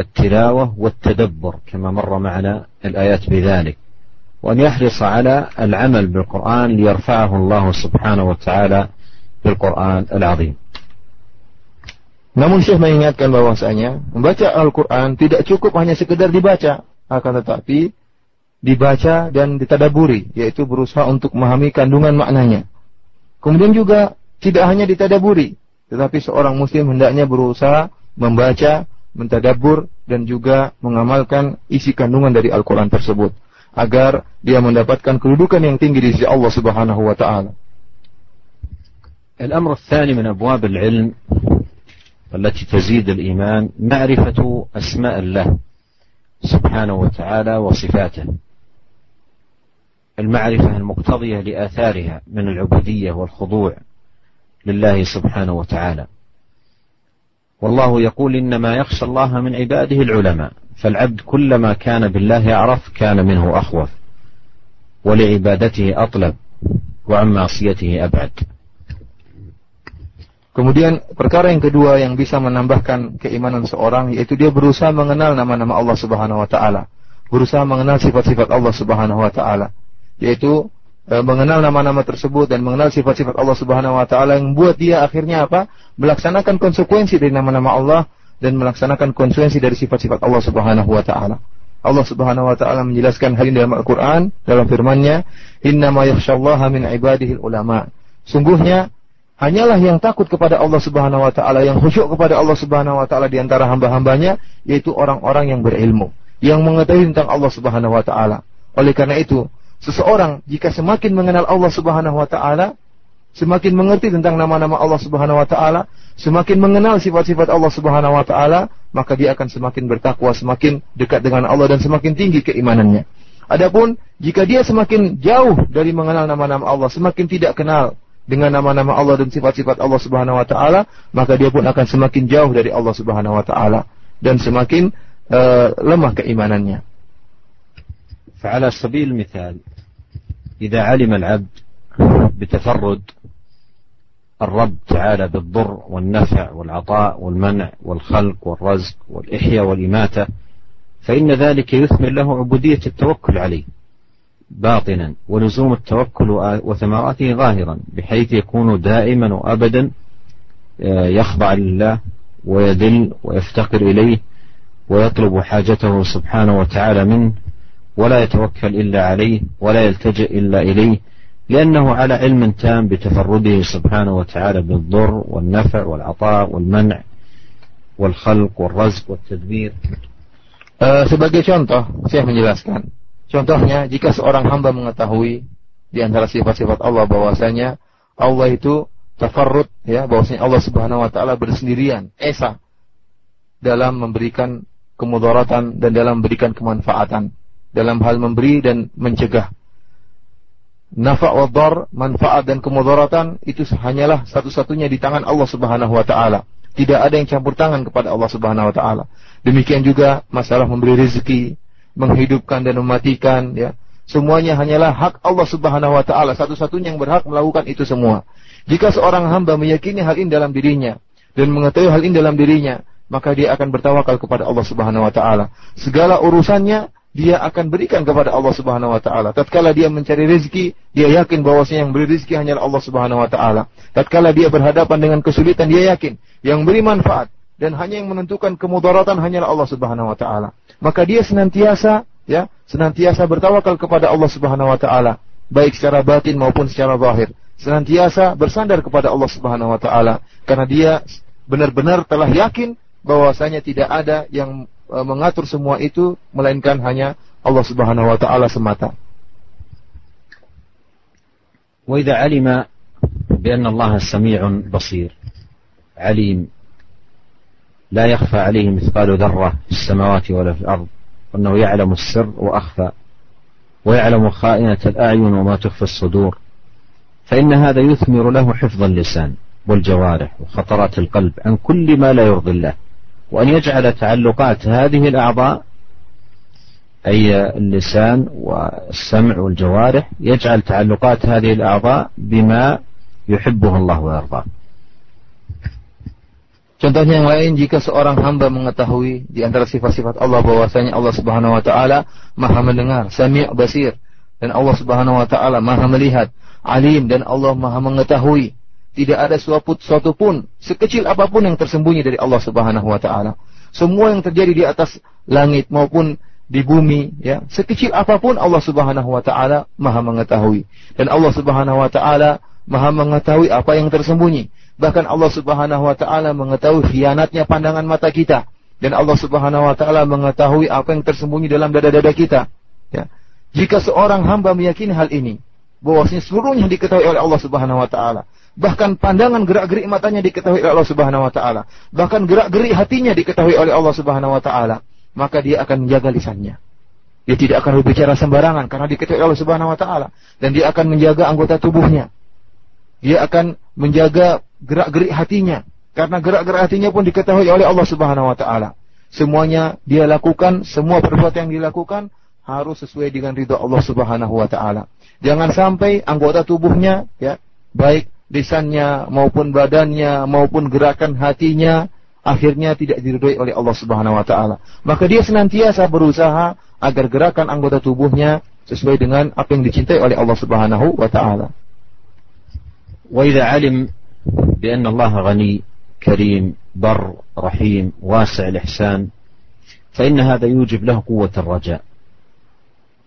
التلاوة والتدبر كما مر معنا الآيات بذلك. وأن يحرص على العمل بالقرآن ليرفعه الله سبحانه وتعالى بالقرآن العظيم. Namun Syekh mengingatkan bahwasanya membaca Al-Quran tidak cukup hanya sekedar dibaca, akan tetapi dibaca dan ditadaburi, yaitu berusaha untuk memahami kandungan maknanya. Kemudian juga tidak hanya ditadaburi, tetapi seorang muslim hendaknya berusaha membaca, mentadabur dan juga mengamalkan isi kandungan dari Al-Quran tersebut agar dia mendapatkan kedudukan yang tinggi di sisi Allah Subhanahu wa taala. الأمر الثاني من أبواب العلم التي تزيد الإيمان معرفة أسماء الله سبحانه وتعالى وصفاته المعرفة المقتضية لآثارها من العبودية والخضوع لله سبحانه وتعالى والله يقول إنما يخشى الله من عباده العلماء فالعبد كلما كان بالله أعرف كان منه أخوف ولعبادته أطلب وعن معصيته أبعد Kemudian perkara yang kedua yang bisa menambahkan keimanan seorang yaitu dia berusaha mengenal nama-nama Allah Subhanahu wa taala, berusaha mengenal sifat-sifat Allah Subhanahu wa taala, yaitu e, mengenal nama-nama tersebut dan mengenal sifat-sifat Allah Subhanahu wa taala yang membuat dia akhirnya apa? melaksanakan konsekuensi dari nama-nama Allah dan melaksanakan konsekuensi dari sifat-sifat Allah Subhanahu wa taala. Allah Subhanahu wa taala menjelaskan hal ini dalam Al-Qur'an dalam firman-Nya, "Innama yakhsyallaha min ibadihi ulama." Sungguhnya hanyalah yang takut kepada Allah Subhanahu wa taala, yang khusyuk kepada Allah Subhanahu wa taala di antara hamba-hambanya yaitu orang-orang yang berilmu, yang mengetahui tentang Allah Subhanahu wa taala. Oleh karena itu, seseorang jika semakin mengenal Allah Subhanahu wa taala, semakin mengerti tentang nama-nama Allah Subhanahu wa taala, semakin mengenal sifat-sifat Allah Subhanahu wa taala, maka dia akan semakin bertakwa, semakin dekat dengan Allah dan semakin tinggi keimanannya. Adapun jika dia semakin jauh dari mengenal nama-nama Allah, semakin tidak kenal dengan nama-nama Allah dan sifat-sifat Allah Subhanahu wa taala, maka dia pun akan semakin jauh dari Allah Subhanahu wa taala dan semakin uh, lemah keimanannya. فعلى سبيل المثال إذا علم العبد بتفرد الرب تعالى بالضر والنفع والعطاء والمنع والخلق والرزق والإحياء والإماتة فإن ذلك يثمر له عبودية التوكل عليه باطنا ولزوم التوكل وثمراته ظاهرا بحيث يكون دائما وأبدا آه، يخضع لله ويذل ويفتقر إليه ويطلب حاجته سبحانه وتعالى منه ولا يتوكل الا عليه ولا يلتجئ الا اليه لانه على علم تام بتفرده سبحانه وتعالى بالضر والنفع والعطاء والمنع والخلق والرزق والتدبير. Uh, sebagai contoh, saya menjelaskan Contohnya, jika seorang hamba mengetahui di antara sifat-sifat Allah bahwasanya Allah itu tafarrud ya, bahwasanya Allah Subhanahu wa taala bersendirian, esa dalam memberikan kemudaratan dan dalam memberikan kemanfaatan, dalam hal memberi dan mencegah. Nafa' wa dar, manfaat dan kemudaratan itu hanyalah satu-satunya di tangan Allah Subhanahu wa taala. Tidak ada yang campur tangan kepada Allah Subhanahu wa taala. Demikian juga masalah memberi rezeki, menghidupkan dan mematikan ya. Semuanya hanyalah hak Allah Subhanahu wa taala, satu-satunya yang berhak melakukan itu semua. Jika seorang hamba meyakini hal ini dalam dirinya dan mengetahui hal ini dalam dirinya, maka dia akan bertawakal kepada Allah Subhanahu wa taala. Segala urusannya dia akan berikan kepada Allah Subhanahu wa taala. Tatkala dia mencari rezeki, dia yakin bahwasanya yang beri rezeki hanyalah Allah Subhanahu wa taala. Tatkala dia berhadapan dengan kesulitan, dia yakin yang beri manfaat dan hanya yang menentukan kemudaratan hanyalah Allah Subhanahu wa taala maka dia senantiasa ya senantiasa bertawakal kepada Allah Subhanahu wa taala baik secara batin maupun secara zahir senantiasa bersandar kepada Allah Subhanahu wa taala karena dia benar-benar telah yakin bahwasanya tidak ada yang mengatur semua itu melainkan hanya Allah Subhanahu wa taala semata. وإذا علم بأن الله سميع بصير عليم لا يخفى عليه مثقال ذرة في السماوات ولا في الأرض وأنه يعلم السر وأخفى ويعلم خائنة الأعين وما تخفي الصدور فإن هذا يثمر له حفظ اللسان والجوارح وخطرات القلب عن كل ما لا يرضي الله وأن يجعل تعلقات هذه الأعضاء أي اللسان والسمع والجوارح يجعل تعلقات هذه الأعضاء بما يحبه الله ويرضاه Contohnya yang lain jika seorang hamba mengetahui di antara sifat-sifat Allah bahwasanya Allah Subhanahu wa taala Maha mendengar, Sami' basir, dan Allah Subhanahu wa taala Maha melihat, alim dan Allah Maha mengetahui. Tidak ada suatu, suatu pun sekecil apa pun yang tersembunyi dari Allah Subhanahu wa taala. Semua yang terjadi di atas langit maupun di bumi ya, sekecil apa pun Allah Subhanahu wa taala Maha mengetahui. Dan Allah Subhanahu wa taala Maha mengetahui apa yang tersembunyi. Bahkan Allah Subhanahu wa taala mengetahui khianatnya pandangan mata kita dan Allah Subhanahu wa taala mengetahui apa yang tersembunyi dalam dada-dada kita. Ya. Jika seorang hamba meyakini hal ini, bahwasanya seluruhnya diketahui oleh Allah Subhanahu wa taala, Bahkan pandangan gerak-gerik matanya diketahui oleh Allah Subhanahu wa taala. Bahkan gerak-gerik hatinya diketahui oleh Allah Subhanahu wa taala. Maka dia akan menjaga lisannya. Dia tidak akan berbicara sembarangan karena diketahui oleh Allah Subhanahu wa taala dan dia akan menjaga anggota tubuhnya. Dia akan menjaga gerak-gerik hatinya karena gerak-gerik hatinya pun diketahui oleh Allah Subhanahu wa taala. Semuanya dia lakukan, semua perbuatan yang dilakukan harus sesuai dengan ridha Allah Subhanahu wa taala. Jangan sampai anggota tubuhnya ya, baik lisannya maupun badannya maupun gerakan hatinya akhirnya tidak diridhoi oleh Allah Subhanahu wa taala. Maka dia senantiasa berusaha agar gerakan anggota tubuhnya sesuai dengan apa yang dicintai oleh Allah Subhanahu wa taala. وإذا علم بأن الله غني كريم بر رحيم واسع الإحسان فإن هذا يوجب له قوة الرجاء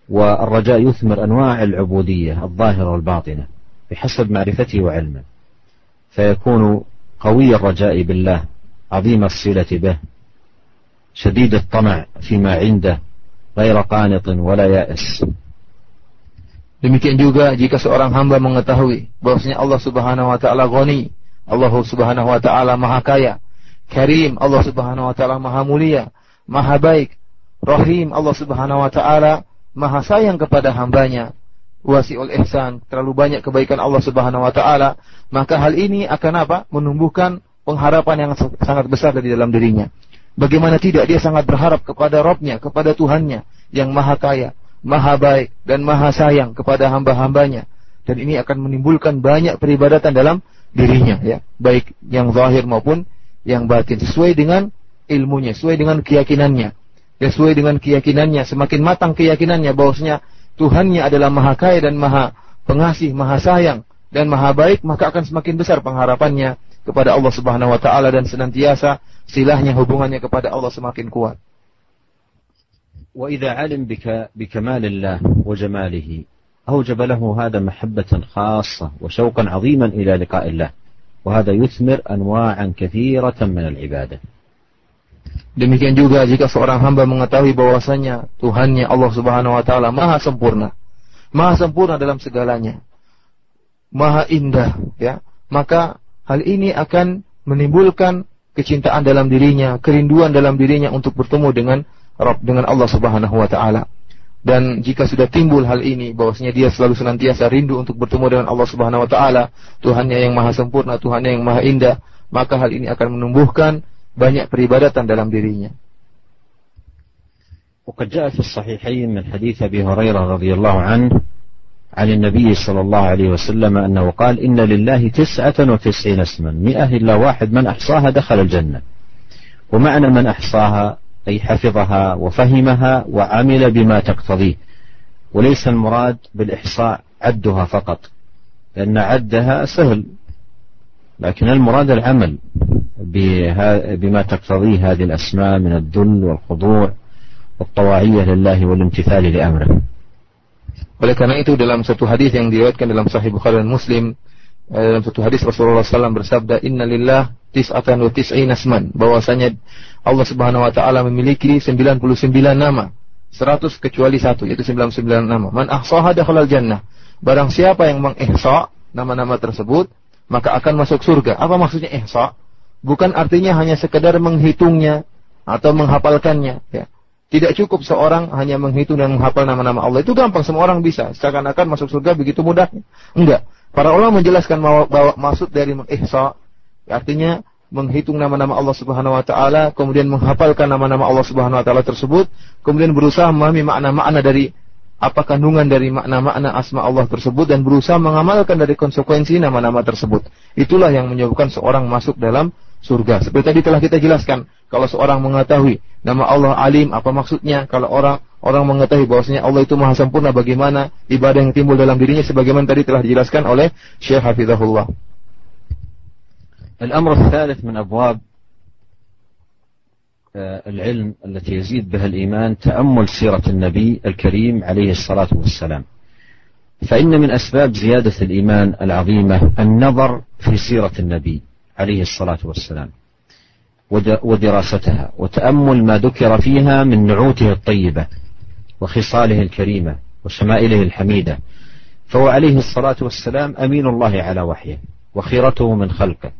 والرجاء يثمر أنواع العبودية الظاهرة والباطنة بحسب معرفته وعلمه فيكون قوي الرجاء بالله عظيم الصلة به شديد الطمع فيما عنده غير قانط ولا يائس Demikian juga jika seorang hamba mengetahui bahwasanya Allah Subhanahu wa taala ghani, Allah Subhanahu wa taala maha kaya, Karim, Allah Subhanahu wa taala maha mulia, maha baik, Rahim, Allah Subhanahu wa taala maha sayang kepada hambanya, wasiul ihsan, terlalu banyak kebaikan Allah Subhanahu wa taala, maka hal ini akan apa? menumbuhkan pengharapan yang sangat besar dari dalam dirinya. Bagaimana tidak dia sangat berharap kepada Robnya, kepada Tuhannya yang maha kaya, maha baik dan maha sayang kepada hamba-hambanya. Dan ini akan menimbulkan banyak peribadatan dalam dirinya ya, baik yang zahir maupun yang batin sesuai dengan ilmunya, sesuai dengan keyakinannya. Ya, sesuai dengan keyakinannya, semakin matang keyakinannya bahwasanya Tuhannya adalah maha kaya dan maha pengasih, maha sayang dan maha baik, maka akan semakin besar pengharapannya kepada Allah Subhanahu wa taala dan senantiasa silahnya hubungannya kepada Allah semakin kuat. وإذا علم بك بكمال الله وجماله أوجب له هذا محبة خاصة وشوقا عظيما إلى لقاء الله وهذا يثمر أنواعا كثيرة من العبادة Demikian juga jika seorang hamba mengetahui bahwasanya Tuhannya Allah Subhanahu wa taala maha sempurna. Maha sempurna dalam segalanya. Maha indah, ya. Maka hal ini akan menimbulkan kecintaan dalam dirinya, kerinduan dalam dirinya untuk bertemu dengan Rabb dengan Allah Subhanahu wa taala. Dan jika sudah timbul hal ini bahwasanya dia selalu senantiasa rindu untuk bertemu dengan Allah Subhanahu wa taala, Tuhannya yang maha sempurna, Tuhannya yang maha indah, maka hal ini akan menumbuhkan banyak peribadatan dalam dirinya. وقد جاء في الصحيحين من حديث أبي هريرة رضي الله عنه عن النبي صلى الله عليه وسلم أنه قال إن لله تسعة وتسعين اسما مئة إلا واحد من أحصاها دخل الجنة. ومعنى من أحصاها أي حفظها وفهمها وعمل بما تقتضيه. وليس المراد بالإحصاء عدها فقط لأن عدها سهل لكن المراد العمل. بما تقتضيه هذه الأسماء من الذل والخضوع والطواعية لله والامتثال لأمره Oleh karena itu dalam satu hadis yang diriwayatkan dalam Sahih Bukhari dan Muslim eh, dalam satu hadis Rasulullah SAW bersabda Inna lillah tis'atan wa tis'in asman bahwasanya Allah Subhanahu wa taala memiliki 99 nama 100 kecuali satu yaitu 99 nama man ahsaha dakhalal jannah barang siapa yang mengihsa nama-nama tersebut maka akan masuk surga apa maksudnya ihsa Bukan artinya hanya sekedar menghitungnya atau menghafalkannya ya. Tidak cukup seorang hanya menghitung dan menghafal nama-nama Allah. Itu gampang, semua orang bisa. Seakan-akan masuk surga begitu mudahnya. Enggak. Para ulama menjelaskan bahwa maksud dari mengihsa artinya menghitung nama-nama Allah Subhanahu wa taala, kemudian menghafalkan nama-nama Allah Subhanahu wa taala tersebut, kemudian berusaha memahami makna-makna dari apa kandungan dari makna-makna asma Allah tersebut dan berusaha mengamalkan dari konsekuensi nama-nama tersebut. Itulah yang menyebabkan seorang masuk dalam surga. Seperti tadi telah kita jelaskan, kalau seorang mengetahui nama Allah Alim apa maksudnya, kalau orang orang mengetahui bahwasanya Allah itu maha sempurna bagaimana ibadah yang timbul dalam dirinya sebagaimana tadi telah dijelaskan oleh Syekh Hafizahullah. الأمر الثالث من أبواب العلم التي يزيد بها الإيمان تأمل سيرة النبي الكريم عليه الصلاة والسلام. فإن من أسباب زيادة الإيمان العظيمة النظر في سيرة النبي عليه الصلاة والسلام ودراستها وتأمل ما ذكر فيها من نعوته الطيبة وخصاله الكريمة وشمائله الحميدة. فهو عليه الصلاة والسلام أمين الله على وحيه وخيرته من خلقه.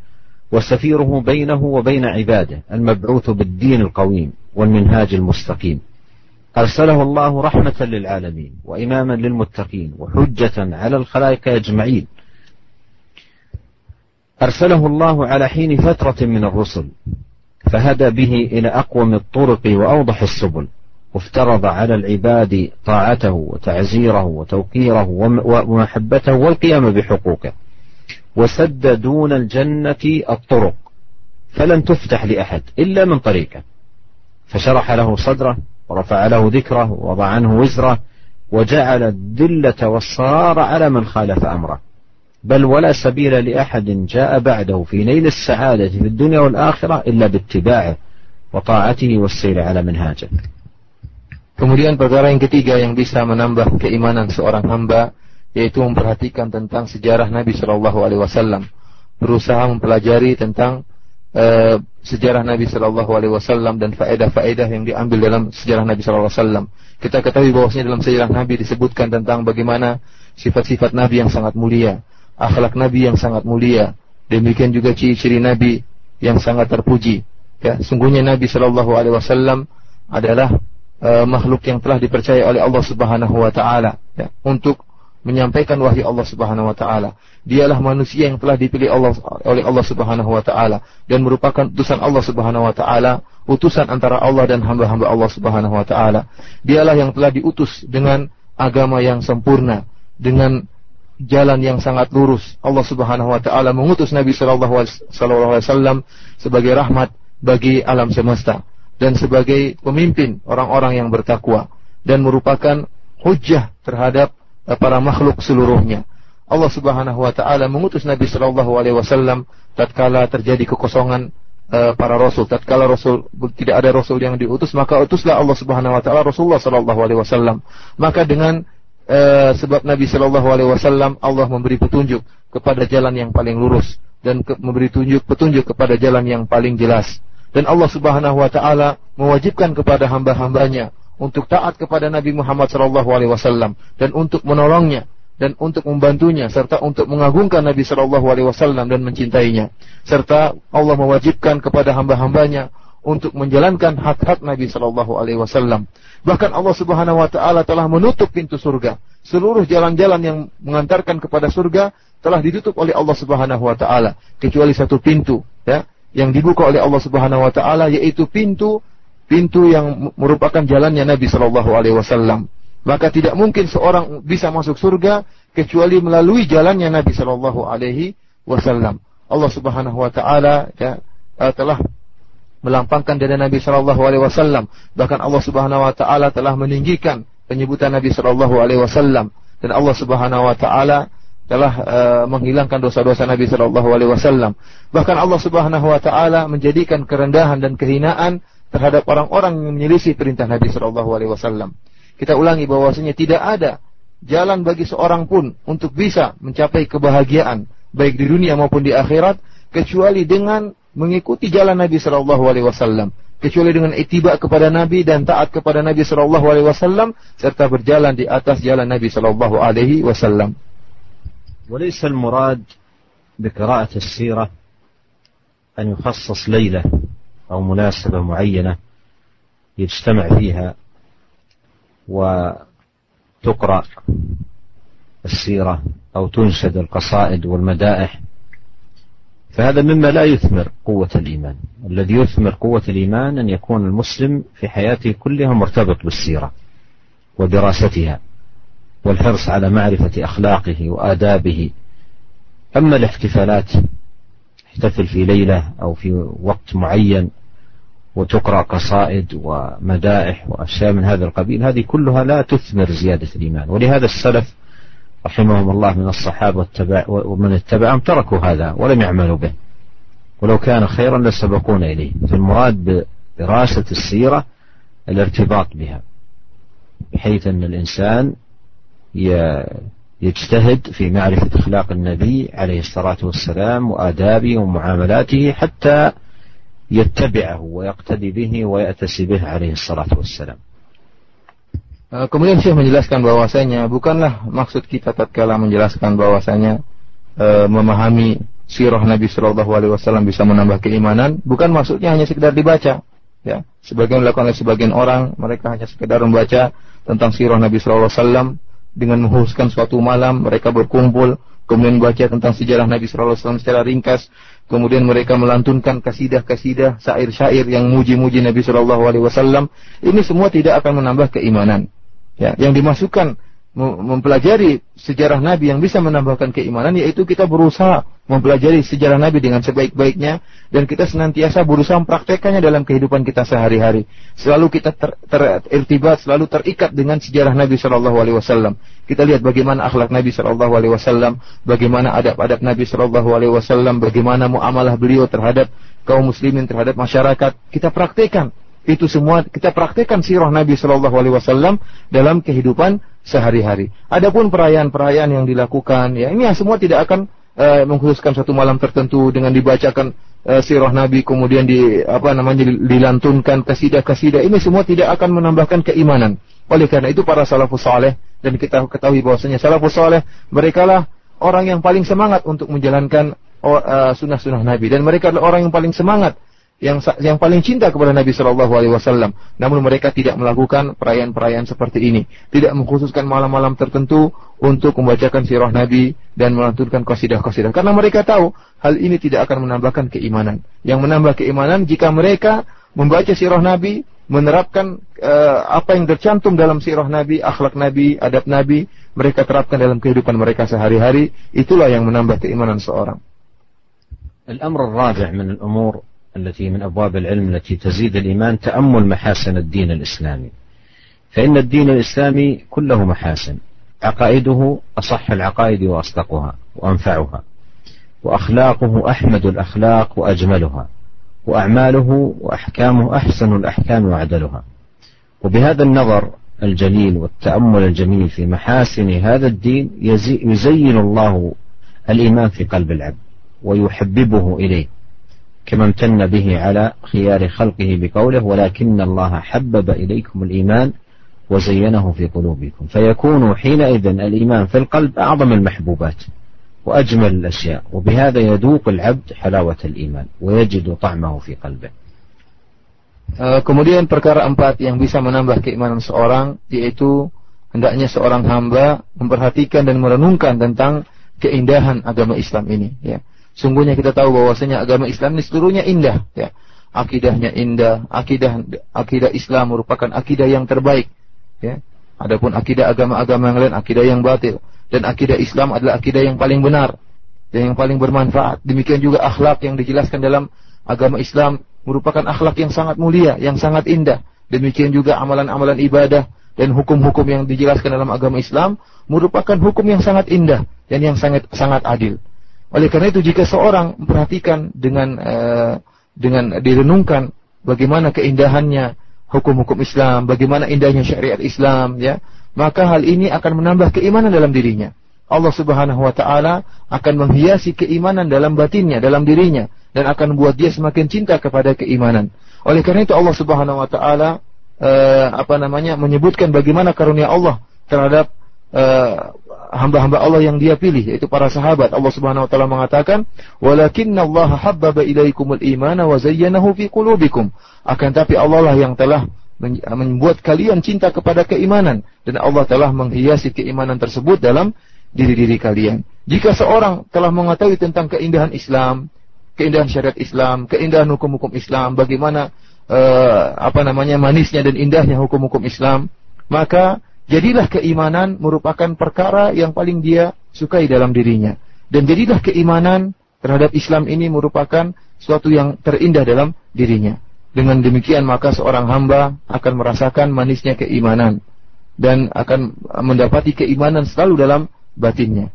وسفيره بينه وبين عباده المبعوث بالدين القويم والمنهاج المستقيم. أرسله الله رحمة للعالمين وإماما للمتقين وحجة على الخلائق أجمعين. أرسله الله على حين فترة من الرسل فهدى به إلى أقوم الطرق وأوضح السبل وافترض على العباد طاعته وتعزيره وتوقيره ومحبته والقيام بحقوقه. وسد دون الجنة الطرق فلن تفتح لأحد إلا من طريقه. فشرح له صدره ورفع له ذكره ووضع عنه وزره وجعل الذلة والصرار على من خالف أمره. بل ولا سبيل لأحد جاء بعده في نيل السعادة في الدنيا والآخرة إلا باتباعه وطاعته والسير على منهاجه. Kemudian perkara yang ketiga yang bisa menambah keimanan seorang hamba yaitu memperhatikan tentang sejarah Nabi Shallallahu Alaihi Wasallam, berusaha mempelajari tentang uh, sejarah Nabi Shallallahu Alaihi Wasallam dan faedah-faedah yang diambil dalam sejarah Nabi Shallallahu Alaihi Wasallam. Kita ketahui bahwasanya dalam sejarah Nabi disebutkan tentang bagaimana sifat-sifat Nabi yang sangat mulia, akhlak Nabi yang sangat mulia, demikian juga ciri-ciri Nabi yang sangat terpuji. Ya, sungguhnya Nabi Shallallahu Alaihi Wasallam adalah uh, makhluk yang telah dipercaya oleh Allah Subhanahu wa taala ya, untuk menyampaikan wahyu Allah Subhanahu wa taala. Dialah manusia yang telah dipilih Allah oleh Allah Subhanahu wa taala dan merupakan utusan Allah Subhanahu wa taala, utusan antara Allah dan hamba-hamba Allah Subhanahu wa taala. Dialah yang telah diutus dengan agama yang sempurna, dengan jalan yang sangat lurus. Allah Subhanahu wa taala mengutus Nabi sallallahu alaihi wasallam sebagai rahmat bagi alam semesta dan sebagai pemimpin orang-orang yang bertakwa dan merupakan hujah terhadap para makhluk seluruhnya. Allah Subhanahu wa taala mengutus Nabi sallallahu alaihi wasallam tatkala terjadi kekosongan uh, para rasul, tatkala rasul tidak ada rasul yang diutus, maka utuslah Allah Subhanahu wa taala Rasulullah sallallahu alaihi wasallam. Maka dengan uh, sebab Nabi sallallahu alaihi wasallam Allah memberi petunjuk kepada jalan yang paling lurus dan ke, memberi tunjuk petunjuk kepada jalan yang paling jelas dan Allah Subhanahu wa taala mewajibkan kepada hamba-hambanya untuk taat kepada Nabi Muhammad wasallam dan untuk menolongnya dan untuk membantunya serta untuk mengagungkan Nabi wasallam dan mencintainya serta Allah mewajibkan kepada hamba-hambanya untuk menjalankan hak-hak Nabi wasallam. Bahkan Allah Subhanahu wa taala telah menutup pintu surga. Seluruh jalan-jalan yang mengantarkan kepada surga telah ditutup oleh Allah Subhanahu wa taala kecuali satu pintu ya yang dibuka oleh Allah Subhanahu wa taala yaitu pintu pintu yang merupakan jalannya Nabi Shallallahu alaihi wasallam. Maka tidak mungkin seorang bisa masuk surga kecuali melalui jalannya Nabi Shallallahu alaihi wasallam. Allah Subhanahu wa taala ya, eh, telah melampangkan dari Nabi Shallallahu alaihi wasallam. Bahkan Allah Subhanahu wa taala telah meninggikan penyebutan Nabi Shallallahu alaihi wasallam dan Allah Subhanahu wa taala telah uh, menghilangkan dosa-dosa Nabi Shallallahu Alaihi Wasallam. Bahkan Allah Subhanahu Wa Taala menjadikan kerendahan dan kehinaan terhadap orang-orang yang menyelisih perintah Nabi Shallallahu Alaihi Wasallam. Kita ulangi bahwasanya tidak ada jalan bagi seorang pun untuk bisa mencapai kebahagiaan baik di dunia maupun di akhirat kecuali dengan mengikuti jalan Nabi Shallallahu Alaihi Wasallam kecuali dengan itibak kepada Nabi dan taat kepada Nabi Shallallahu Alaihi Wasallam serta berjalan di atas jalan Nabi Shallallahu Alaihi Wasallam. وليس المراد بقراءة السيرة أن يخصص ليلة أو مناسبة معينة يجتمع فيها وتقرأ السيرة أو تنشد القصائد والمدائح فهذا مما لا يثمر قوة الإيمان. الذي يثمر قوة الإيمان أن يكون المسلم في حياته كلها مرتبط بالسيرة ودراستها والحرص على معرفة أخلاقه وآدابه. أما الاحتفالات احتفل في ليلة أو في وقت معين وتقرأ قصائد ومدائح وأشياء من هذا القبيل هذه كلها لا تثمر زيادة الإيمان. ولهذا السلف رحمهم الله من الصحابة ومن اتبعهم تركوا هذا ولم يعملوا به. ولو كان خيرا لسبقونا إليه. فالمراد بدراسة السيرة الارتباط بها. بحيث أن الإنسان يجتهد في معرفة أخلاق النبي عليه الصلاة والسلام وآدابه ومعاملاته حتى يتبعه ويقتدي به ويأتسي به عليه الصلاة والسلام Eh, kemudian Syekh menjelaskan bahwasanya bukanlah maksud kita tatkala menjelaskan bahwasanya e, memahami sirah Nabi Shallallahu Alaihi Wasallam bisa menambah keimanan, bukan maksudnya hanya sekedar dibaca. Ya, sebagian dilakukan oleh sebagian orang, mereka hanya sekedar membaca tentang sirah Nabi Shallallahu Alaihi Wasallam dengan menghususkan suatu malam, mereka berkumpul, kemudian membaca tentang sejarah Nabi Shallallahu Alaihi Wasallam secara ringkas, kemudian mereka melantunkan kasidah-kasidah, syair-syair yang muji-muji Nabi Shallallahu Alaihi Wasallam. Ini semua tidak akan menambah keimanan ya, yang dimasukkan mempelajari sejarah Nabi yang bisa menambahkan keimanan yaitu kita berusaha mempelajari sejarah Nabi dengan sebaik-baiknya dan kita senantiasa berusaha mempraktekannya dalam kehidupan kita sehari-hari. Selalu kita ter, terirtibat, selalu terikat dengan sejarah Nabi Shallallahu Alaihi Wasallam. Kita lihat bagaimana akhlak Nabi Shallallahu Alaihi Wasallam, bagaimana adab-adab Nabi Shallallahu Alaihi Wasallam, bagaimana muamalah beliau terhadap kaum muslimin terhadap masyarakat. Kita praktekkan itu semua kita praktekkan sirah Nabi Shallallahu Alaihi Wasallam dalam kehidupan sehari-hari. Adapun perayaan-perayaan yang dilakukan, ya ini semua tidak akan uh, mengkhususkan satu malam tertentu dengan dibacakan uh, sirah Nabi kemudian di apa namanya dilantunkan kasidah-kasidah ini semua tidak akan menambahkan keimanan. Oleh karena itu para salafus saleh dan kita ketahui bahwasanya salafus saleh mereka lah orang yang paling semangat untuk menjalankan uh, sunnah-sunnah Nabi dan mereka adalah orang yang paling semangat yang yang paling cinta kepada Nabi Shallallahu Alaihi Wasallam. Namun mereka tidak melakukan perayaan-perayaan seperti ini, tidak mengkhususkan malam-malam tertentu untuk membacakan sirah Nabi dan melantunkan qasidah-qasidah. Karena mereka tahu hal ini tidak akan menambahkan keimanan. Yang menambah keimanan jika mereka membaca sirah Nabi, menerapkan uh, apa yang tercantum dalam sirah Nabi, akhlak Nabi, adab Nabi, mereka terapkan dalam kehidupan mereka sehari-hari, itulah yang menambah keimanan seorang. الأمر الرابع من الأمور التي من أبواب العلم التي تزيد الإيمان تأمل محاسن الدين الإسلامي. فإن الدين الإسلامي كله محاسن. عقائده أصح العقائد وأصدقها وأنفعها. وأخلاقه أحمد الأخلاق وأجملها. وأعماله وأحكامه أحسن الأحكام وأعدلها وبهذا النظر الجليل والتأمل الجميل في محاسن هذا الدين يزين الله الإيمان في قلب العبد ويحببه إليه. كما امتن به على خيار خلقه بقوله ولكن الله حبب إليكم الإيمان وزينه في قلوبكم فيكون حينئذ الإيمان في القلب أعظم المحبوبات وأجمل الأشياء وبهذا يذوق العبد حلاوة الإيمان ويجد طعمه في قلبه Kemudian perkara empat yang bisa menambah keimanan seorang yaitu hendaknya seorang hamba memperhatikan dan merenungkan tentang keindahan agama Islam ini ya. Sungguhnya kita tahu bahwasanya agama Islam ini seluruhnya indah, ya. Akidahnya indah, akidah akidah Islam merupakan akidah yang terbaik, ya. Adapun akidah agama-agama yang lain akidah yang batil dan akidah Islam adalah akidah yang paling benar dan yang paling bermanfaat. Demikian juga akhlak yang dijelaskan dalam agama Islam merupakan akhlak yang sangat mulia, yang sangat indah. Demikian juga amalan-amalan ibadah dan hukum-hukum yang dijelaskan dalam agama Islam merupakan hukum yang sangat indah dan yang sangat sangat adil. Oleh karena itu jika seorang memperhatikan dengan uh, dengan direnungkan bagaimana keindahannya hukum-hukum Islam, bagaimana indahnya syariat Islam, ya, maka hal ini akan menambah keimanan dalam dirinya. Allah Subhanahu wa taala akan menghiasi keimanan dalam batinnya, dalam dirinya dan akan membuat dia semakin cinta kepada keimanan. Oleh karena itu Allah Subhanahu wa taala uh, apa namanya menyebutkan bagaimana karunia Allah terhadap uh, hamba-hamba Allah yang dia pilih yaitu para sahabat. Allah Subhanahu wa taala mengatakan, "Walakinna Allah habbaba ilaikumul imana wa zayyanahu fi qulubikum." Akan tapi Allah lah yang telah membuat kalian cinta kepada keimanan dan Allah telah menghiasi keimanan tersebut dalam diri-diri kalian. Jika seorang telah mengetahui tentang keindahan Islam, keindahan syariat Islam, keindahan hukum-hukum Islam, bagaimana uh, apa namanya manisnya dan indahnya hukum-hukum Islam, maka Jadilah keimanan merupakan perkara yang paling dia sukai dalam dirinya. Dan jadilah keimanan terhadap Islam ini merupakan suatu yang terindah dalam dirinya. Dengan demikian maka seorang hamba akan merasakan manisnya keimanan dan akan mendapati keimanan selalu dalam batinnya.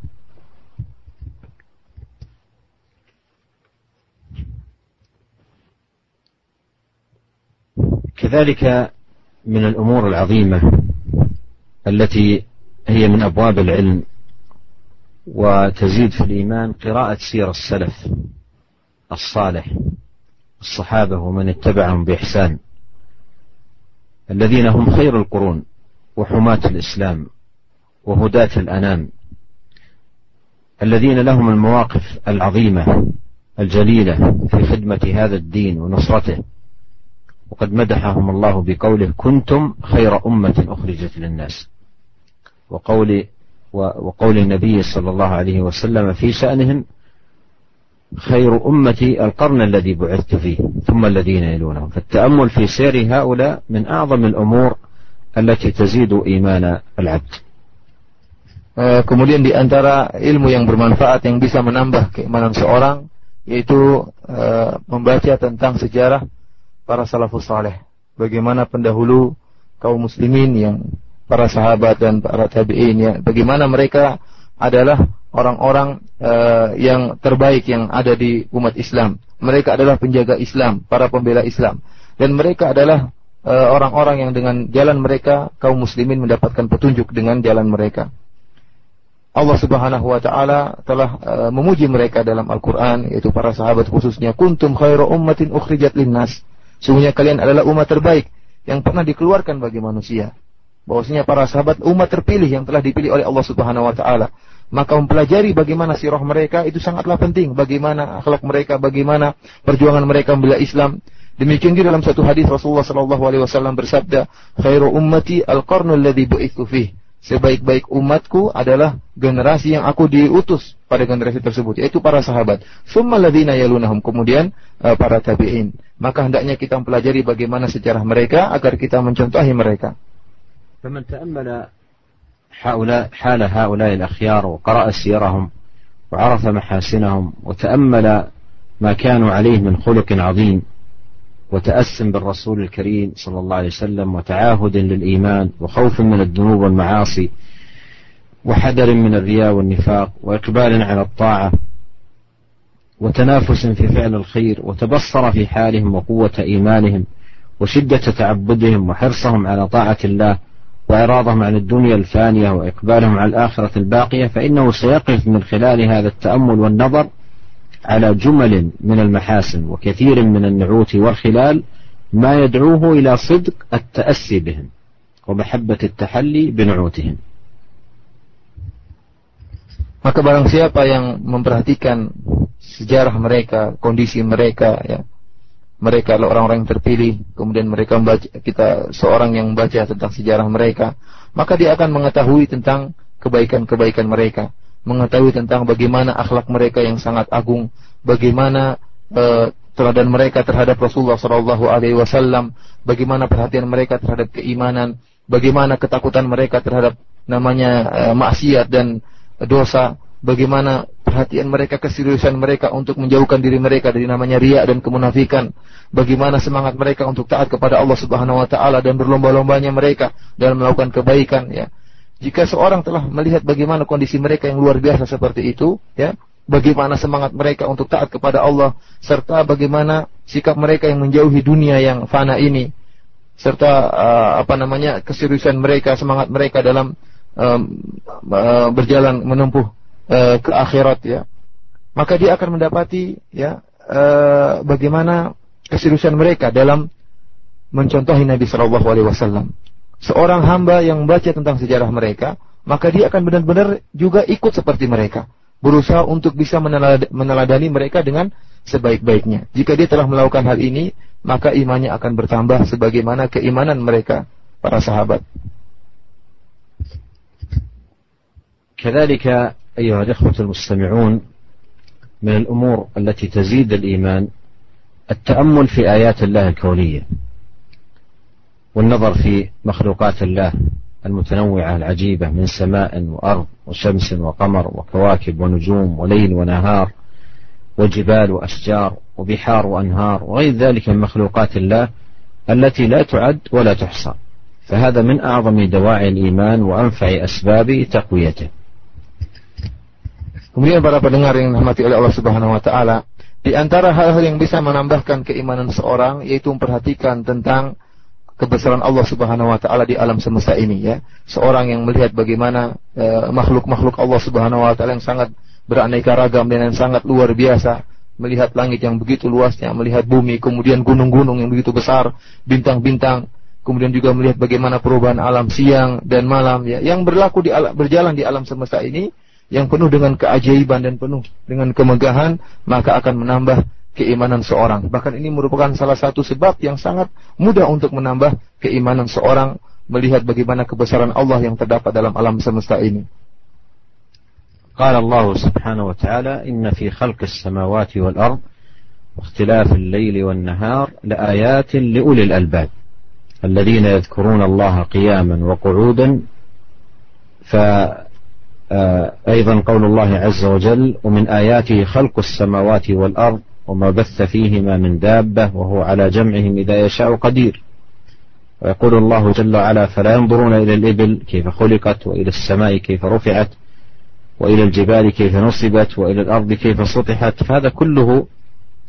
كذلك من الامور العظيمه التي هي من أبواب العلم وتزيد في الإيمان قراءة سير السلف الصالح الصحابة ومن اتبعهم بإحسان. الذين هم خير القرون وحماة الإسلام وهداة الأنام. الذين لهم المواقف العظيمة الجليلة في خدمة هذا الدين ونصرته. وقد مدحهم الله بقوله كنتم خير أمة أخرجت للناس. وقول وقول النبي صلى الله عليه وسلم في شأنهم خير أمتي القرن الذي بعثت فيه ثم الذين يلونهم فالتأمل في سير هؤلاء من أعظم الأمور التي تزيد إيمان العبد kemudian di antara ilmu yang bermanfaat yang bisa menambah keimanan seorang yaitu uh, membaca tentang sejarah para salafus saleh. Bagaimana pendahulu kaum muslimin yang para sahabat dan para tabi'in ya, bagaimana mereka adalah orang-orang uh, yang terbaik yang ada di umat Islam. Mereka adalah penjaga Islam, para pembela Islam. Dan mereka adalah eh, orang-orang uh, yang dengan jalan mereka kaum muslimin mendapatkan petunjuk dengan jalan mereka. Allah Subhanahu wa taala telah uh, memuji mereka dalam Al-Qur'an yaitu para sahabat khususnya kuntum khairu ummatin ukhrijat linnas Sungguhnya kalian adalah umat terbaik yang pernah dikeluarkan bagi manusia. Bahwasanya para sahabat umat terpilih yang telah dipilih oleh Allah Subhanahu wa taala. Maka mempelajari bagaimana sirah mereka itu sangatlah penting. Bagaimana akhlak mereka, bagaimana perjuangan mereka membela Islam. Demikian juga dalam satu hadis Rasulullah sallallahu alaihi wasallam bersabda, "Khairu ummati al-qarnul ladzi bu'itsu fihi." sebaik-baik umatku adalah generasi yang aku diutus pada generasi tersebut yaitu para sahabat. Summa ladzina yalunahum kemudian uh, para tabi'in. Maka hendaknya kita mempelajari bagaimana sejarah mereka agar kita mencontohi mereka. فمن تأمل هؤلاء حال هؤلاء الأخيار وقرأ سيرهم وعرف محاسنهم وتأمل ما كانوا عليه من خلق عظيم وتأسم بالرسول الكريم صلى الله عليه وسلم وتعاهد للإيمان وخوف من الذنوب والمعاصي وحذر من الرياء والنفاق وإقبال على الطاعة وتنافس في فعل الخير وتبصر في حالهم وقوة إيمانهم وشدة تعبدهم وحرصهم على طاعة الله وإعراضهم عن الدنيا الفانية وإقبالهم على الآخرة الباقية فإنه سيقف من خلال هذا التأمل والنظر على جمل من المحاسن وكثير من النعوت والخلال ما يدعوه إلى صدق التأسي بهم ومحبة التحلي بنعوتهم. Maka barang siapa yang memperhatikan sejarah mereka, kondisi mereka, ya, mereka adalah orang-orang yang terpilih, kemudian mereka membaca, kita seorang yang membaca tentang sejarah mereka, maka dia akan mengetahui tentang kebaikan-kebaikan mereka, mengetahui tentang bagaimana akhlak mereka yang sangat agung, bagaimana uh, teladan mereka terhadap Rasulullah Shallallahu Alaihi Wasallam, bagaimana perhatian mereka terhadap keimanan, bagaimana ketakutan mereka terhadap namanya uh, maksiat dan dosa, bagaimana perhatian mereka, keseriusan mereka untuk menjauhkan diri mereka dari namanya riak dan kemunafikan, bagaimana semangat mereka untuk taat kepada Allah Subhanahu Wa Taala dan berlomba-lombanya mereka dalam melakukan kebaikan, ya. Jika seorang telah melihat bagaimana kondisi mereka yang luar biasa seperti itu, ya, bagaimana semangat mereka untuk taat kepada Allah, serta bagaimana sikap mereka yang menjauhi dunia yang fana ini, serta uh, apa namanya keseriusan mereka, semangat mereka dalam um, uh, berjalan menempuh uh, ke akhirat, ya, maka dia akan mendapati, ya, uh, bagaimana keseriusan mereka dalam mencontohi Nabi Shallallahu Alaihi Wasallam seorang hamba yang membaca tentang sejarah mereka, maka dia akan benar-benar juga ikut seperti mereka. Berusaha untuk bisa meneladani mereka dengan sebaik-baiknya. Jika dia telah melakukan hal ini, maka imannya akan bertambah sebagaimana keimanan mereka, para sahabat. كذلك أيها الإخوة المستمعون من الأمور التي تزيد الإيمان التأمل في آيات الله الكونية والنظر في مخلوقات الله المتنوعة العجيبة من سماء وأرض وشمس وقمر وكواكب ونجوم وليل ونهار وجبال وأشجار وبحار وأنهار وغير ذلك من مخلوقات الله التي لا تعد ولا تحصى. فهذا من أعظم دواعي الإيمان وأنفع أسباب تقويته. Kemudian para pendengar yang dirahmati oleh Allah Subhanahu wa taala, di antara hal-hal yang bisa menambahkan keimanan seorang yaitu memperhatikan tentang kebesaran Allah Subhanahu wa taala di alam semesta ini ya. Seorang yang melihat bagaimana eh, makhluk-makhluk Allah Subhanahu wa taala yang sangat beraneka ragam dan yang sangat luar biasa, melihat langit yang begitu luasnya, melihat bumi, kemudian gunung-gunung yang begitu besar, bintang-bintang, kemudian juga melihat bagaimana perubahan alam siang dan malam ya, yang berlaku di alam, berjalan di alam semesta ini yang penuh dengan keajaiban dan penuh dengan kemegahan, maka akan menambah keimanan seorang. Bahkan ini merupakan salah satu sebab yang sangat mudah untuk menambah keimanan seorang melihat bagaimana kebesaran Allah yang terdapat dalam alam semesta ini. قال الله سبحانه وتعالى إن في خلق السماوات والأرض واختلاف الليل والنهار لآيات لأولي الألباب الذين يذكرون الله قياما وقعودا ف آه، أيضا قول الله عز وجل ومن آياته خلق السماوات والأرض وما بث فيهما من دابة وهو على جمعهم إذا يشاء قدير. ويقول الله جل وعلا فلا ينظرون إلى الإبل كيف خلقت وإلى السماء كيف رفعت وإلى الجبال كيف نصبت وإلى الأرض كيف سطحت. فهذا كله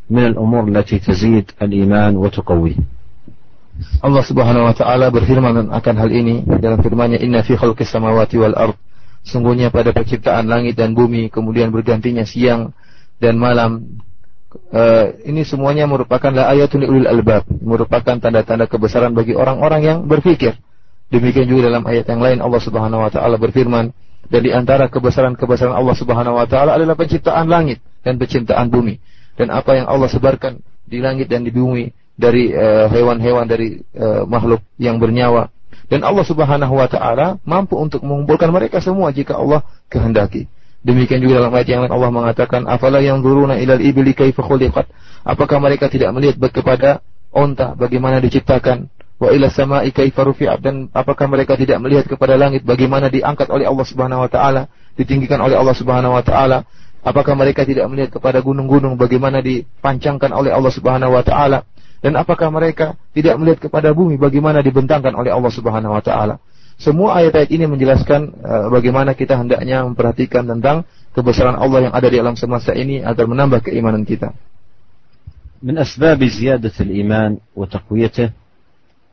من الأمور التي تزيد الإيمان وتقويه. Allah Subhanahu wa taala berfirman akan hal ini dalam firman-Nya inna fi khalqis samawati wal Sungguhnya pada penciptaan langit dan bumi, kemudian bergantinya siang dan malam. Uh, ini semuanya merupakan la ayatun ulil albab, merupakan tanda-tanda kebesaran bagi orang-orang yang berpikir. Demikian juga dalam ayat yang lain Allah Subhanahu wa taala berfirman, dan di antara kebesaran-kebesaran Allah Subhanahu wa taala adalah penciptaan langit dan penciptaan bumi. Dan apa yang Allah sebarkan di langit dan di bumi dari eh, hewan-hewan dari uh, makhluk yang bernyawa dan Allah Subhanahu wa taala mampu untuk mengumpulkan mereka semua jika Allah kehendaki. Demikian juga dalam ayat yang lain Allah mengatakan, "Afala yanzuruna ilal ibli kaifa khuliqat?" Apakah mereka tidak melihat kepada onta bagaimana diciptakan? Wa ila sama'i kaifa rufi'at dan apakah mereka tidak melihat kepada langit bagaimana diangkat oleh Allah Subhanahu wa taala, ditinggikan oleh Allah Subhanahu wa taala? Apakah mereka tidak melihat kepada gunung-gunung bagaimana dipancangkan oleh Allah Subhanahu wa taala? Dan apakah mereka tidak melihat kepada bumi bagaimana dibentangkan oleh Allah Subhanahu wa taala? Semua ayat-ayat ini menjelaskan uh, bagaimana kita hendaknya memperhatikan tentang kebesaran Allah yang ada di alam semesta ini agar menambah keimanan kita. من أسباب زيادة الإيمان وتقويته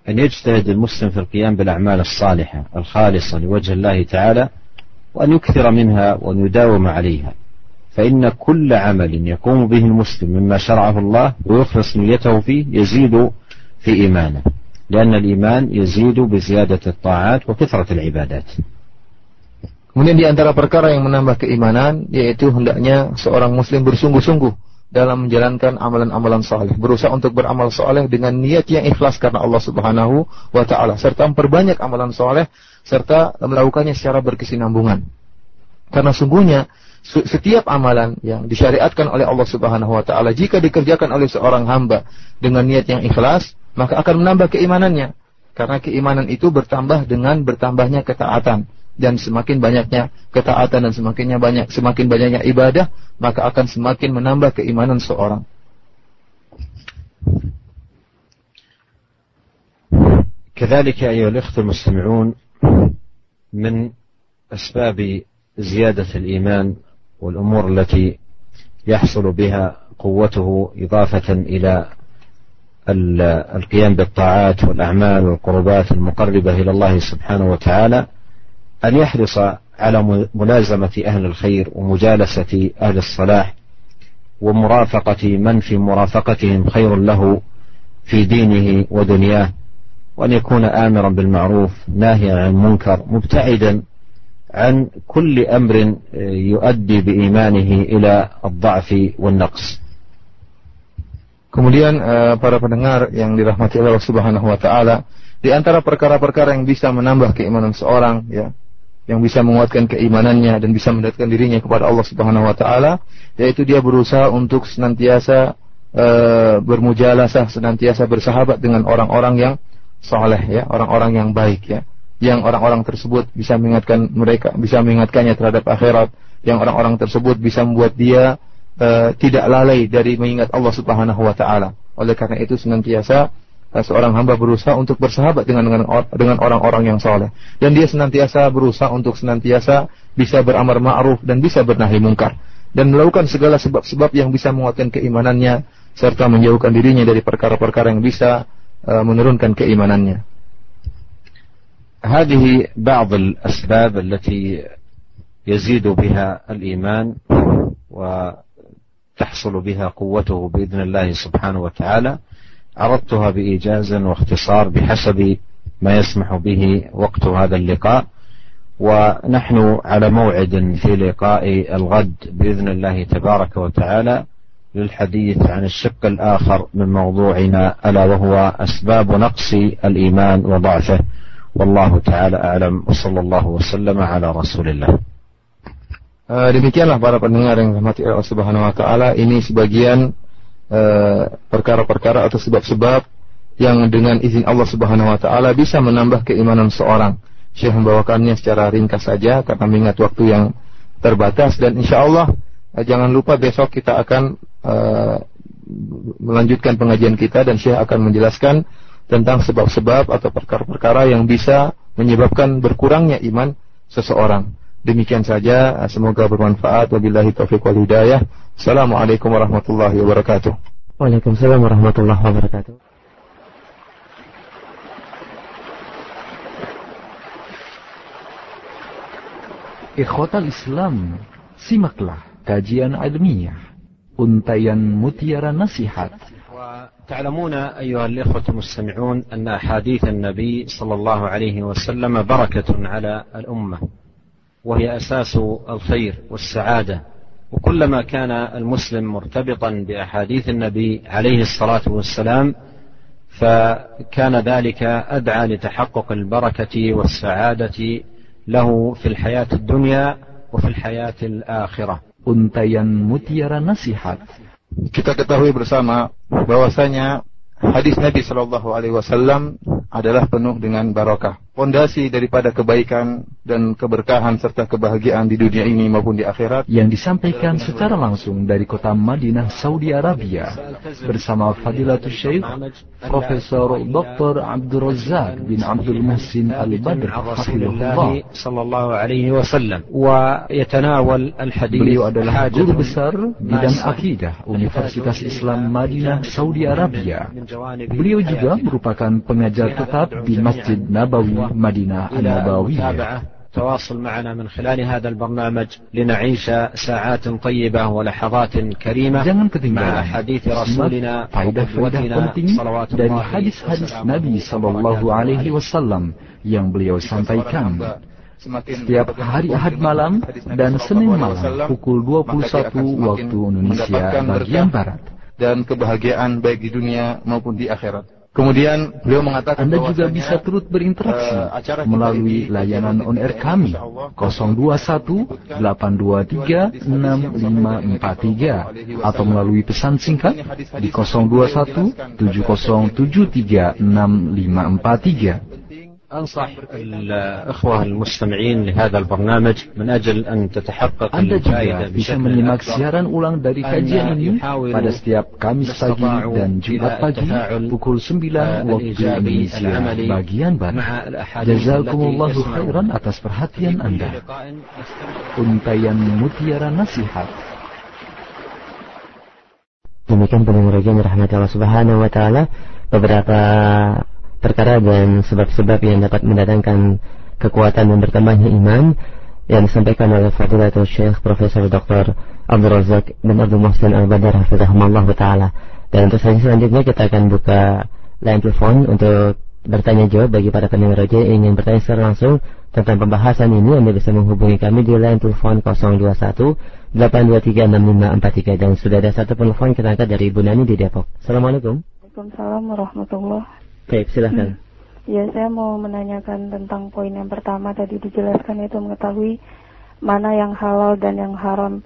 أن يجتهد المسلم في القيام بالأعمال الصالحة الخالصة لوجه الله تعالى وأن يكثر منها وأن يداوم عليها فإن كل عمل يقوم به المسلم مما شرعه الله ويخلص نيته فيه يزيد في إيمانه لأن الإيمان يزيد بزيادة الطاعات وكثرة العبادات Kemudian di antara perkara yang menambah keimanan yaitu hendaknya seorang muslim bersungguh-sungguh dalam menjalankan amalan-amalan saleh, berusaha untuk beramal saleh dengan niat yang ikhlas karena Allah Subhanahu wa taala serta memperbanyak amalan saleh serta melakukannya secara berkesinambungan. Karena sungguhnya setiap amalan yang disyariatkan oleh Allah Subhanahu wa taala jika dikerjakan oleh seorang hamba dengan niat yang ikhlas, maka akan menambah keimanannya. Karena keimanan itu bertambah dengan bertambahnya ketaatan dan semakin banyaknya ketaatan dan semakinnya banyak semakin banyaknya ibadah, maka akan semakin menambah keimanan seorang. كذلك أيها الإخوة المستمعون من أسباب زيادة الإيمان والأمور التي يحصل بها قوته إضافة إلى القيام بالطاعات والأعمال والقربات المقربة إلى الله سبحانه وتعالى أن يحرص على ملازمة أهل الخير ومجالسة أهل الصلاح ومرافقة من في مرافقتهم خير له في دينه ودنياه وأن يكون آمرا بالمعروف ناهيا عن المنكر مبتعدا عن كل أمر يؤدي بإيمانه إلى الضعف والنقص Kemudian uh, para pendengar yang dirahmati Allah Subhanahu wa taala, di antara perkara-perkara yang bisa menambah keimanan seorang ya, yang bisa menguatkan keimanannya dan bisa mendekatkan dirinya kepada Allah Subhanahu wa taala, yaitu dia berusaha untuk senantiasa uh, bermujalasah, senantiasa bersahabat dengan orang-orang yang soleh ya, orang-orang yang baik ya yang orang-orang tersebut bisa mengingatkan mereka, bisa mengingatkannya terhadap akhirat, yang orang-orang tersebut bisa membuat dia uh, tidak lalai dari mengingat Allah Subhanahu wa taala. Oleh karena itu senantiasa uh, seorang hamba berusaha untuk bersahabat dengan dengan orang-orang yang soleh dan dia senantiasa berusaha untuk senantiasa bisa beramar ma'ruf dan bisa bernahi mungkar dan melakukan segala sebab-sebab yang bisa menguatkan keimanannya serta menjauhkan dirinya dari perkara-perkara yang bisa uh, menurunkan keimanannya. هذه بعض الأسباب التي يزيد بها الإيمان وتحصل بها قوته بإذن الله سبحانه وتعالى. عرضتها بإيجاز واختصار بحسب ما يسمح به وقت هذا اللقاء. ونحن على موعد في لقاء الغد بإذن الله تبارك وتعالى للحديث عن الشق الآخر من موضوعنا ألا وهو أسباب نقص الإيمان وضعفه. Wallahu taala الله وسلم على رسول الله Uh, demikianlah para pendengar yang dirahmati Allah Subhanahu wa taala, ini sebagian eh, perkara-perkara uh, atau sebab-sebab yang dengan izin Allah Subhanahu wa taala bisa menambah keimanan seorang. Syekh membawakannya secara ringkas saja karena mengingat waktu yang terbatas. Dan insya Allah uh, jangan lupa besok kita akan uh, melanjutkan pengajian kita dan Syekh akan menjelaskan tentang sebab-sebab atau perkara-perkara yang bisa menyebabkan berkurangnya iman seseorang. Demikian saja, semoga bermanfaat. Wabillahi taufiq wal hidayah. Assalamualaikum warahmatullahi wabarakatuh. Waalaikumsalam warahmatullahi wabarakatuh. Ikhwatal Islam, simaklah kajian ilmiah, untayan mutiara nasihat. وتعلمون أيها الإخوة المستمعون أن أحاديث النبي صلى الله عليه وسلم بركة على الأمة وهي أساس الخير والسعادة وكلما كان المسلم مرتبطا بأحاديث النبي عليه الصلاة والسلام فكان ذلك أدعى لتحقق البركة والسعادة له في الحياة الدنيا وفي الحياة الآخرة Untayan mutiara nasihat. Kita ketahui bersama bahwasanya hadis Nabi Shallallahu Alaihi Wasallam adalah penuh dengan barokah. Fondasi daripada kebaikan dan keberkahan serta kebahagiaan di dunia ini maupun di akhirat yang disampaikan secara langsung dari kota Madinah, Saudi Arabia bersama Fadilatul Syekh Profesor Dr. Abdul Razak bin Abdul Muhsin Al-Badr sallallahu alaihi wasallam wa yatanawal al-hadith Beliau adalah guru besar bidang akidah Universitas Islam Madinah, Saudi Arabia. Beliau juga merupakan pengajar tetap di Masjid Nabawi مدينة النبوية تواصل معنا من خلال هذا البرنامج لنعيش ساعات طيبة ولحظات كريمة Jangan ketinggalan مع حديث رسولنا faidah-faidah penting dari hadis-hadis Nabi Sallallahu Alaihi Wasallam yang beliau sampaikan. Setiap hari Ahad malam dan Senin malam pukul 21 waktu Indonesia bagian Barat. Dan kebahagiaan baik di dunia maupun di akhirat. Kemudian beliau mengatakan Anda juga bisa turut berinteraksi uh, melalui layanan on air kami 021 823 6543 atau melalui pesan singkat di 021 7073 6543. أنصح الأخوة المستمعين لهذا البرنامج من أجل أن تتحقق Anda juga bisa menyimak siaran ulang dari kajian ini pada setiap Kamis pagi dan Jumat pagi pukul 9 waktu Indonesia bagian Barat. Jazakumullahu khairan atas perhatian Anda. Untayan Mutiara Nasihat. Demikian pendengar yang dirahmati Allah Subhanahu wa taala beberapa perkara dan sebab-sebab yang dapat mendatangkan kekuatan dan bertambahnya iman yang disampaikan oleh Fadilatul Syekh Profesor Dr. Abdul Razak bin Abdul Muhsin Al-Badar Hafizahumullah Ta'ala dan untuk saja selanjutnya kita akan buka line telepon untuk bertanya jawab bagi para pendengar roja yang ingin bertanya secara langsung tentang pembahasan ini Anda bisa menghubungi kami di line telepon 021 823 6543 dan sudah ada satu telepon kita angkat dari Ibu Nani di Depok. Assalamualaikum. Waalaikumsalam warahmatullahi Baik, silahkan. Ya, saya mau menanyakan tentang poin yang pertama tadi dijelaskan itu mengetahui mana yang halal dan yang haram.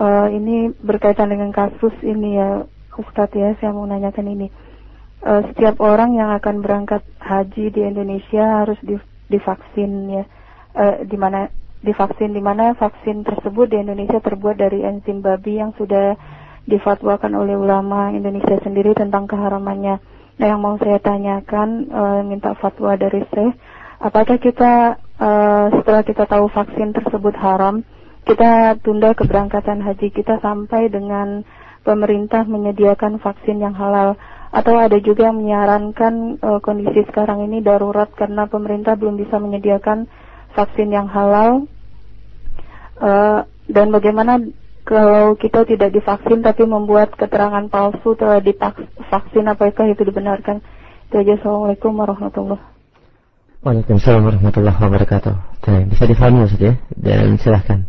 Uh, ini berkaitan dengan kasus ini ya, Ustadz ya, saya mau menanyakan ini. Uh, setiap orang yang akan berangkat haji di Indonesia harus divaksin ya, uh, di mana divaksin di mana vaksin tersebut di Indonesia terbuat dari enzim babi yang sudah difatwakan oleh ulama Indonesia sendiri tentang keharamannya. Nah, yang mau saya tanyakan e, minta fatwa dari saya, apakah kita e, setelah kita tahu vaksin tersebut haram, kita tunda keberangkatan haji kita sampai dengan pemerintah menyediakan vaksin yang halal? Atau ada juga yang menyarankan e, kondisi sekarang ini darurat karena pemerintah belum bisa menyediakan vaksin yang halal? Uh, dan bagaimana kalau kita tidak divaksin tapi membuat keterangan palsu telah divaksin apakah itu dibenarkan itu aja Assalamualaikum warahmatullahi Waalaikumsalam warahmatullahi wabarakatuh. Nah, bisa difahami Ustaz ya dan silahkan.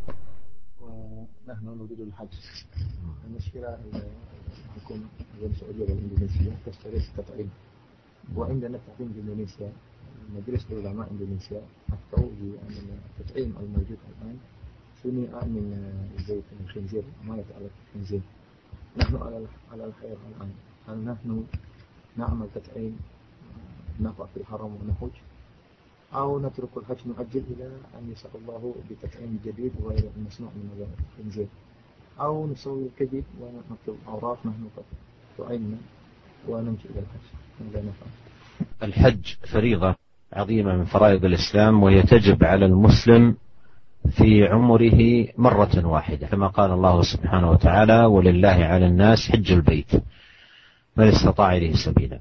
وعندنا التعليم في إندونيسيا مجلس العلماء إندونيسيا أفتوا بأن التطعيم الموجود الآن صنع من زيت الخنزير. ما يتعلق الخنزير نحن على على الخير الآن. هل نحن نعمل تطعيم نقع في الحرم ونحج أو نترك الحج نؤجل إلى أن يسأل الله بتطعيم جديد غير المصنوع من الخنزير. أو نسوي الكذب ونكتب أوراق نحن قد تعيننا ونمشي إلى الحج. ماذا نفعل الحج فريضة عظيمة من فرائض الإسلام وهي تجب على المسلم في عمره مرة واحدة. كما قال الله سبحانه وتعالى ولله على الناس حج البيت من استطاع إليه سبيلا.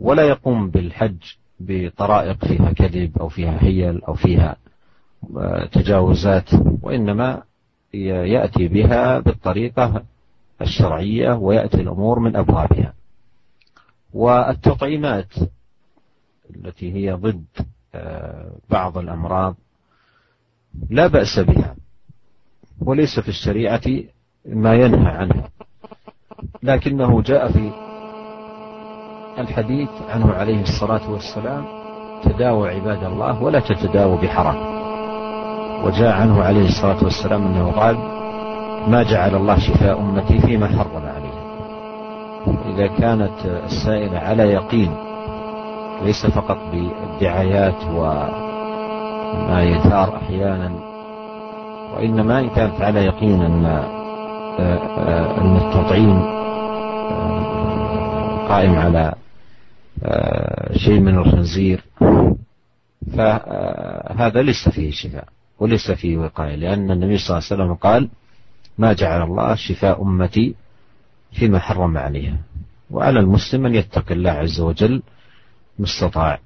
ولا يقوم بالحج بطرائق فيها كذب أو فيها حيل أو فيها آه، تجاوزات وإنما يأتي بها بالطريقة الشرعية ويأتي الأمور من أبوابها. والتطعيمات التي هي ضد آه، بعض الأمراض لا بأس بها. وليس في الشريعة ما ينهى عنها. لكنه جاء في الحديث عنه عليه الصلاة والسلام تداوى عباد الله ولا تتداوى بحرام. وجاء عنه عليه الصلاة والسلام أنه قال ما جعل الله شفاء أمتي فيما حرم عليها إذا كانت السائلة على يقين ليس فقط بالدعايات وما يثار أحيانا وإنما إن كانت على يقين أن آه، أن التطعيم آه، قائم على آه، شيء من الخنزير فهذا ليس فيه شفاء وليس فيه وقاية لأن النبي صلى الله عليه وسلم قال ما جعل الله شفاء أمتي فيما حرم عليها وعلى المسلم أن يتقي الله عز وجل mustata'.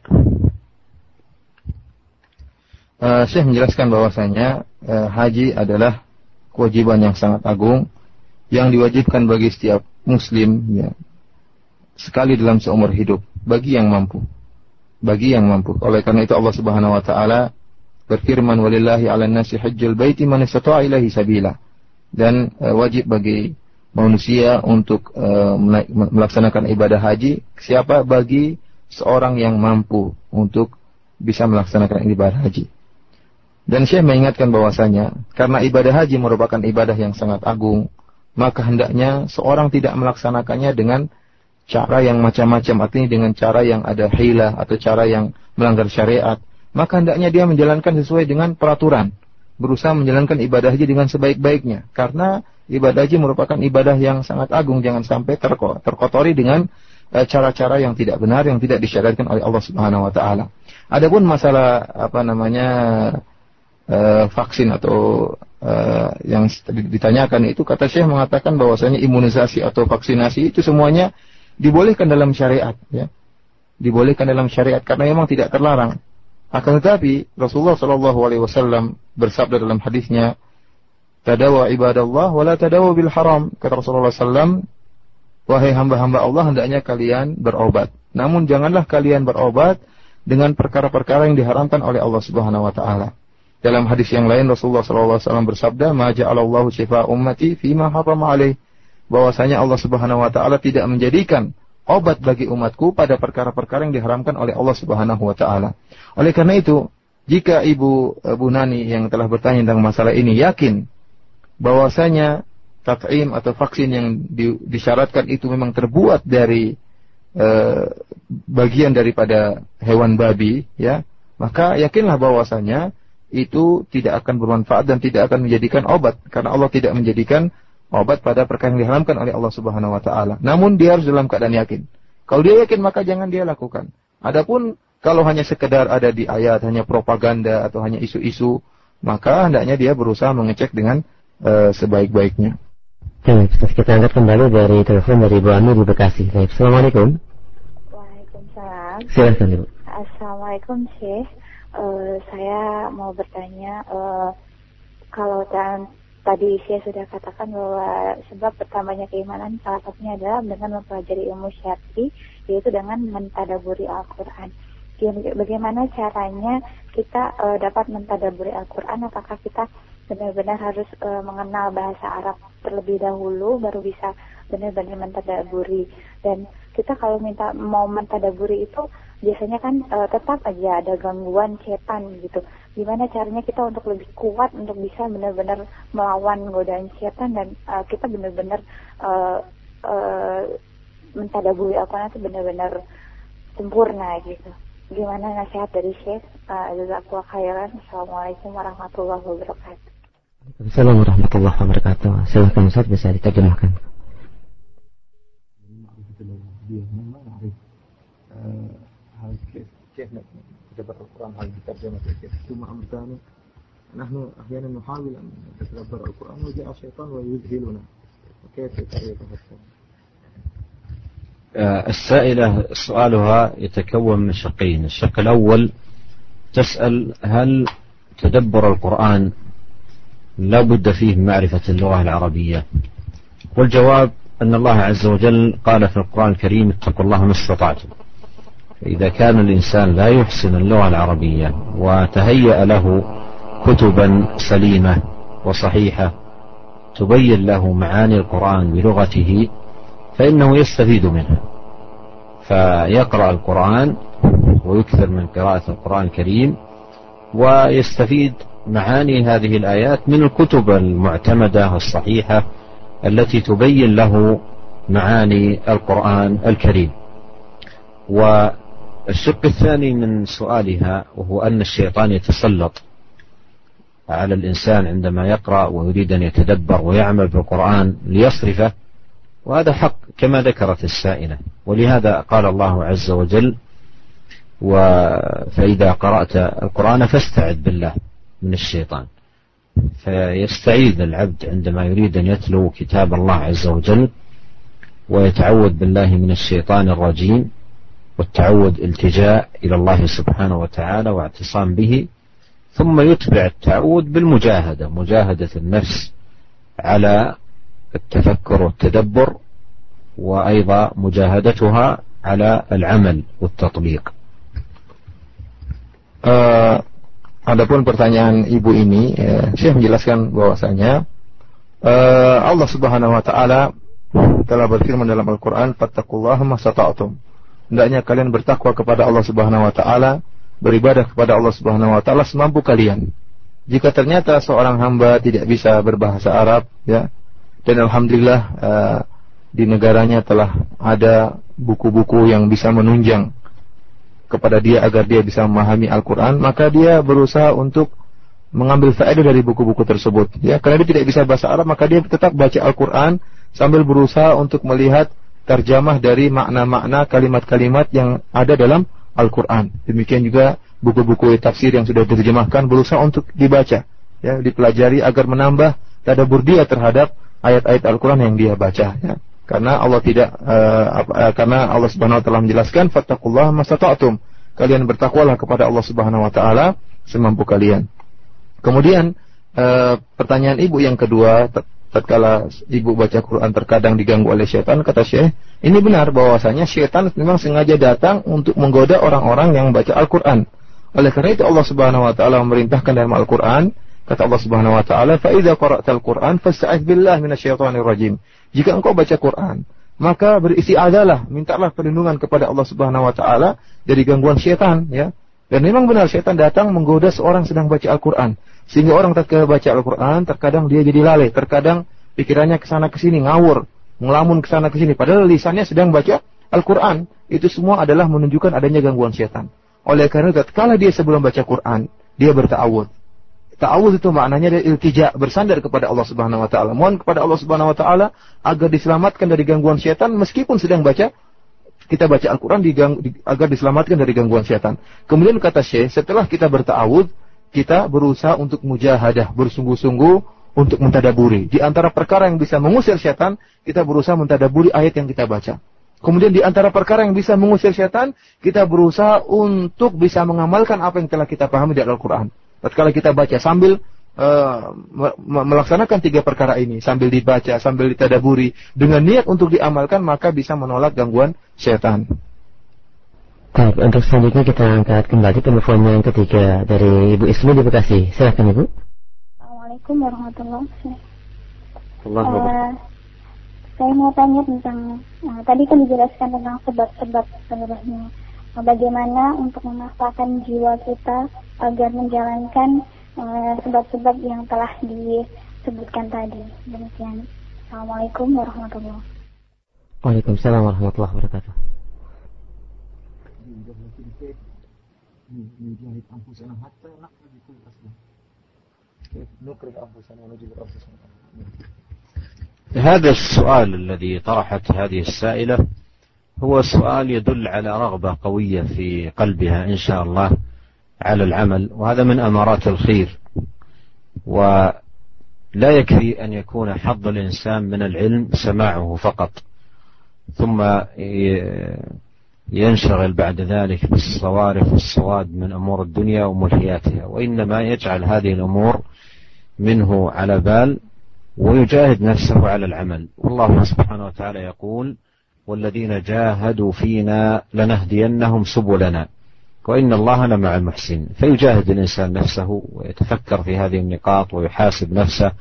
Uh, Syekh menjelaskan bahwasanya uh, haji adalah kewajiban yang sangat agung yang diwajibkan bagi setiap muslim ya sekali dalam seumur hidup bagi yang mampu. Bagi yang mampu. Oleh karena itu Allah Subhanahu wa taala berfirman walillahi 'alan nasi hajjul baiti man istata'a ilaihi sabila. Dan uh, wajib bagi manusia untuk uh, melaksanakan ibadah haji siapa bagi seorang yang mampu untuk bisa melaksanakan ibadah haji. Dan Syekh mengingatkan bahwasanya karena ibadah haji merupakan ibadah yang sangat agung, maka hendaknya seorang tidak melaksanakannya dengan cara yang macam-macam, artinya dengan cara yang ada hilah atau cara yang melanggar syariat. Maka hendaknya dia menjalankan sesuai dengan peraturan, berusaha menjalankan ibadah haji dengan sebaik-baiknya. Karena ibadah haji merupakan ibadah yang sangat agung, jangan sampai terkotori dengan Eh, cara-cara yang tidak benar yang tidak disyariatkan oleh Allah Subhanahu wa taala. Adapun masalah apa namanya uh, vaksin atau uh, yang ditanyakan itu kata Syekh mengatakan bahwasanya imunisasi atau vaksinasi itu semuanya dibolehkan dalam syariat ya. Dibolehkan dalam syariat karena memang tidak terlarang. Akan tetapi Rasulullah Shallallahu alaihi wasallam bersabda dalam hadisnya tadawa ibadallah wala tadawa bil haram kata Rasulullah sallam Wahai hamba-hamba Allah, hendaknya kalian berobat. Namun janganlah kalian berobat dengan perkara-perkara yang diharamkan oleh Allah Subhanahu wa taala. Dalam hadis yang lain Rasulullah SAW bersabda, "Ma ja'alallahu syifa ummati fima harrama alaih." Bahwasanya Allah Subhanahu wa taala tidak menjadikan obat bagi umatku pada perkara-perkara yang diharamkan oleh Allah Subhanahu wa taala. Oleh karena itu, jika Ibu Bu Nani yang telah bertanya tentang masalah ini yakin bahwasanya tat'im atau vaksin yang di, disyaratkan itu memang terbuat dari e, bagian daripada hewan babi, ya, maka yakinlah bahwasanya itu tidak akan bermanfaat dan tidak akan menjadikan obat karena Allah tidak menjadikan obat pada perkara yang diharamkan oleh Allah Subhanahu wa taala. Namun dia harus dalam keadaan yakin. Kalau dia yakin maka jangan dia lakukan. Adapun kalau hanya sekedar ada di ayat, hanya propaganda atau hanya isu-isu, maka hendaknya dia berusaha mengecek dengan uh, sebaik-baiknya. Baik, kita angkat kembali dari telepon dari Bu Ami di Bekasi. Baik, Assalamualaikum. Waalaikumsalam. Silahkan Ibu. Assalamualaikum Syekh. Uh, saya mau bertanya, uh, kalau dan tadi saya sudah katakan bahwa sebab pertamanya keimanan salah satunya adalah dengan mempelajari ilmu syar'i, yaitu dengan mentadaburi Al-Quran. Bagaimana caranya kita uh, dapat mentadaburi Al-Quran? Apakah kita benar-benar harus uh, mengenal bahasa Arab terlebih dahulu baru bisa benar-benar mentadaburi? Dan kita kalau minta mau mentadaburi itu biasanya kan uh, tetap aja ada gangguan setan gitu. Gimana caranya kita untuk lebih kuat untuk bisa benar-benar melawan godaan setan dan uh, kita benar-benar uh, uh, mentadaburi Al-Quran itu benar-benar sempurna gitu. Gimana nasihat dari Syekh uh, Jazakallah khairan. Assalamualaikum warahmatullahi wabarakatuh. Assalamualaikum warahmatullahi wabarakatuh. Silahkan Ustaz bisa diterjemahkan هل كيف كيف نتدبر القرآن؟ هل بترجمة كيف؟ ثم أمر ثاني نحن أحيانا نحاول أن نتدبر القرآن وجاء الشيطان ويذهلنا. وكيف يتعرف آه، السائلة سؤالها يتكون من شقين. الشق الأول تسأل هل تدبر القرآن لا بد فيه من معرفة اللغة العربية؟ والجواب أن الله عز وجل قال في القرآن الكريم اتقوا الله ما استطعتم. إذا كان الإنسان لا يحسن اللغة العربية وتهيأ له كتبا سليمة وصحيحة تبين له معاني القرآن بلغته فإنه يستفيد منها. فيقرأ القرآن ويكثر من قراءة القرآن الكريم ويستفيد معاني هذه الآيات من الكتب المعتمدة الصحيحة التي تبين له معاني القرآن الكريم. والشق الثاني من سؤالها وهو أن الشيطان يتسلط على الإنسان عندما يقرأ ويريد أن يتدبر ويعمل بالقرآن ليصرفه وهذا حق كما ذكرت السائلة. ولهذا قال الله عز وجل فإذا قرأت القرآن فاستعذ بالله من الشيطان فيستعيذ العبد عندما يريد أن يتلو كتاب الله عز وجل ويتعوذ بالله من الشيطان الرجيم. والتعود التجاء إلى الله سبحانه وتعالى واعتصام به ثم يتبع التعود بالمجاهدة مجاهدة النفس على التفكر والتدبر وأيضا مجاهدتها على العمل والتطبيق uh, Adapun pertanyaan ibu ini, ya, saya menjelaskan bahwasanya uh, Allah Subhanahu wa taala telah berfirman dalam Al-Qur'an, "Fattaqullaha masata'tum." Hendaknya kalian bertakwa kepada Allah Subhanahu wa taala, beribadah kepada Allah Subhanahu wa taala semampu kalian. Jika ternyata seorang hamba tidak bisa berbahasa Arab, ya, dan alhamdulillah uh, di negaranya telah ada buku-buku yang bisa menunjang kepada dia agar dia bisa memahami Al-Quran, maka dia berusaha untuk mengambil faedah dari buku-buku tersebut. Ya, karena dia tidak bisa bahasa Arab, maka dia tetap baca Al-Quran sambil berusaha untuk melihat terjemah dari makna-makna kalimat-kalimat yang ada dalam Al-Quran. Demikian juga buku-buku tafsir yang sudah diterjemahkan berusaha untuk dibaca, ya, dipelajari agar menambah tadabur dia terhadap ayat-ayat Al-Quran yang dia baca. Ya. Karena Allah tidak uh, uh, karena Allah Subhanahu wa taala menjelaskan fattaqullaha masata'tum. Kalian bertakwalah kepada Allah Subhanahu wa taala semampu kalian. Kemudian uh, pertanyaan ibu yang kedua tatkala ibu baca Quran terkadang diganggu oleh setan kata Syekh ini benar bahwasanya setan memang sengaja datang untuk menggoda orang-orang yang baca Al-Qur'an. Oleh karena itu Allah Subhanahu wa taala memerintahkan dalam Al-Qur'an Kata Allah Subhanahu wa taala, "Fa idza qara'tal Qur'an fasta'idz billahi minasyaitonir rajim." Jika engkau baca Quran, maka berisi adalah mintalah perlindungan kepada Allah Subhanahu wa taala dari gangguan syaitan, ya. Dan memang benar syaitan datang menggoda seorang sedang baca Al-Qur'an. Sehingga orang tatkala baca Al-Qur'an, terkadang dia jadi lalai, terkadang pikirannya ke sana ke sini ngawur, ngelamun ke sana ke sini padahal lisannya sedang baca Al-Qur'an. Itu semua adalah menunjukkan adanya gangguan syaitan. Oleh karena itu, kala dia sebelum baca Quran, dia bertawud Ta'awudz itu maknanya adalah iltija, bersandar kepada Allah Subhanahu wa taala. Mohon kepada Allah Subhanahu wa taala agar diselamatkan dari gangguan setan meskipun sedang baca kita baca Al-Qur'an di, agar diselamatkan dari gangguan setan. Kemudian kata Syekh, setelah kita berta'awud, kita berusaha untuk mujahadah, bersungguh-sungguh untuk mentadaburi. Di antara perkara yang bisa mengusir setan, kita berusaha mentadaburi ayat yang kita baca. Kemudian di antara perkara yang bisa mengusir setan, kita berusaha untuk bisa mengamalkan apa yang telah kita pahami di Al-Quran. Tatkala kita baca sambil uh, melaksanakan tiga perkara ini, sambil dibaca, sambil ditadaburi, dengan niat untuk diamalkan, maka bisa menolak gangguan setan. Baik, untuk selanjutnya kita angkat kembali telepon yang ketiga dari Ibu Ismi di Bekasi. Silakan Ibu. Assalamualaikum warahmatullahi wabarakatuh. Uh, saya mau tanya tentang uh, tadi kan dijelaskan tentang sebab-sebab sebenarnya. Uh, bagaimana untuk memaksakan jiwa kita agar menjalankan eh, sebab-sebab uh, yang telah disebutkan tadi. Demikian. Assalamualaikum warahmatullahi wabarakatuh. Waalaikumsalam warahmatullahi wabarakatuh. هذا السؤال الذي طرحت هذه السائلة هو سؤال يدل على رغبة قوية في قلبها إن شاء الله على العمل وهذا من أمارات الخير. ولا يكفي أن يكون حظ الإنسان من العلم سماعه فقط ثم ينشغل بعد ذلك بالصوارف والسواد من أمور الدنيا وملهياتها وإنما يجعل هذه الأمور منه على بال ويجاهد نفسه على العمل. والله سبحانه وتعالى يقول والذين جاهدوا فينا لنهدينهم سبلنا وإن الله لمع المحسن. فيجاهد الإنسان نفسه ويتفكر في هذه النقاط ويحاسب نفسه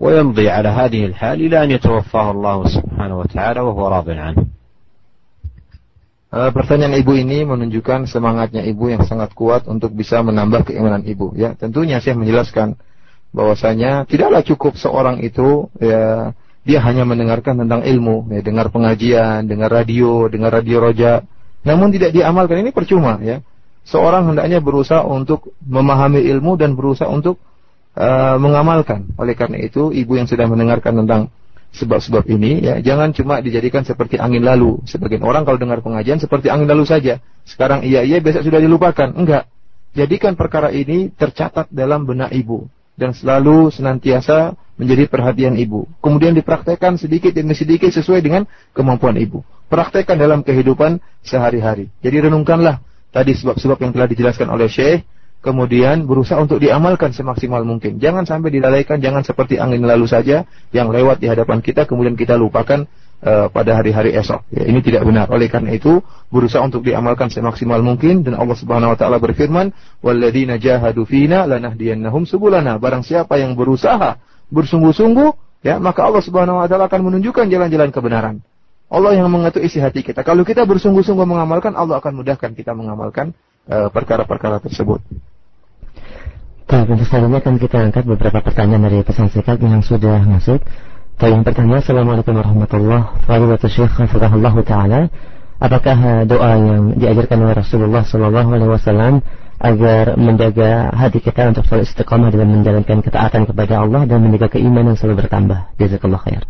ويمضي على هذه الحال إلى أن يتوفاه الله سبحانه وتعالى وهو راض عنه. Uh, pertanyaan ibu ini menunjukkan semangatnya ibu yang sangat kuat untuk bisa menambah keimanan ibu. Ya, tentunya saya menjelaskan bahwasanya tidaklah cukup seorang itu ya dia hanya mendengarkan tentang ilmu, ya, dengar pengajian, dengar radio, dengar radio roja, namun tidak diamalkan ini percuma ya. Seorang hendaknya berusaha untuk memahami ilmu dan berusaha untuk uh, mengamalkan. Oleh karena itu, ibu yang sudah mendengarkan tentang sebab-sebab ini ya jangan cuma dijadikan seperti angin lalu. Sebagian orang kalau dengar pengajian seperti angin lalu saja. Sekarang iya iya besok sudah dilupakan. Enggak. Jadikan perkara ini tercatat dalam benak ibu dan selalu senantiasa menjadi perhatian ibu. Kemudian dipraktekkan sedikit demi sedikit sesuai dengan kemampuan ibu praktekkan dalam kehidupan sehari-hari. Jadi renungkanlah tadi sebab-sebab yang telah dijelaskan oleh Syekh, kemudian berusaha untuk diamalkan semaksimal mungkin. Jangan sampai dilalaikan, jangan seperti angin lalu saja yang lewat di hadapan kita, kemudian kita lupakan uh, pada hari-hari esok. Ya, ini tidak benar. Oleh karena itu, berusaha untuk diamalkan semaksimal mungkin dan Allah Subhanahu wa taala berfirman, "Walladzina jahadu fina lanahdiyannahum subulana." Barang siapa yang berusaha bersungguh-sungguh, ya, maka Allah Subhanahu wa taala akan menunjukkan jalan-jalan kebenaran. Allah yang mengatur isi hati kita. Kalau kita bersungguh-sungguh mengamalkan, Allah akan mudahkan kita mengamalkan perkara-perkara uh, tersebut. Baik, untuk selanjutnya akan kita angkat beberapa pertanyaan dari pesan singkat yang sudah masuk. Baik, yang pertama, Assalamualaikum warahmatullahi wabarakatuh. Syekh Hafizahullah Ta'ala. Apakah eh, doa yang diajarkan oleh Rasulullah Sallallahu Alaihi Wasallam agar menjaga hati kita untuk selalu istiqamah dalam menjalankan ketaatan kepada Allah dan menjaga keimanan selalu bertambah. Jazakallah khair.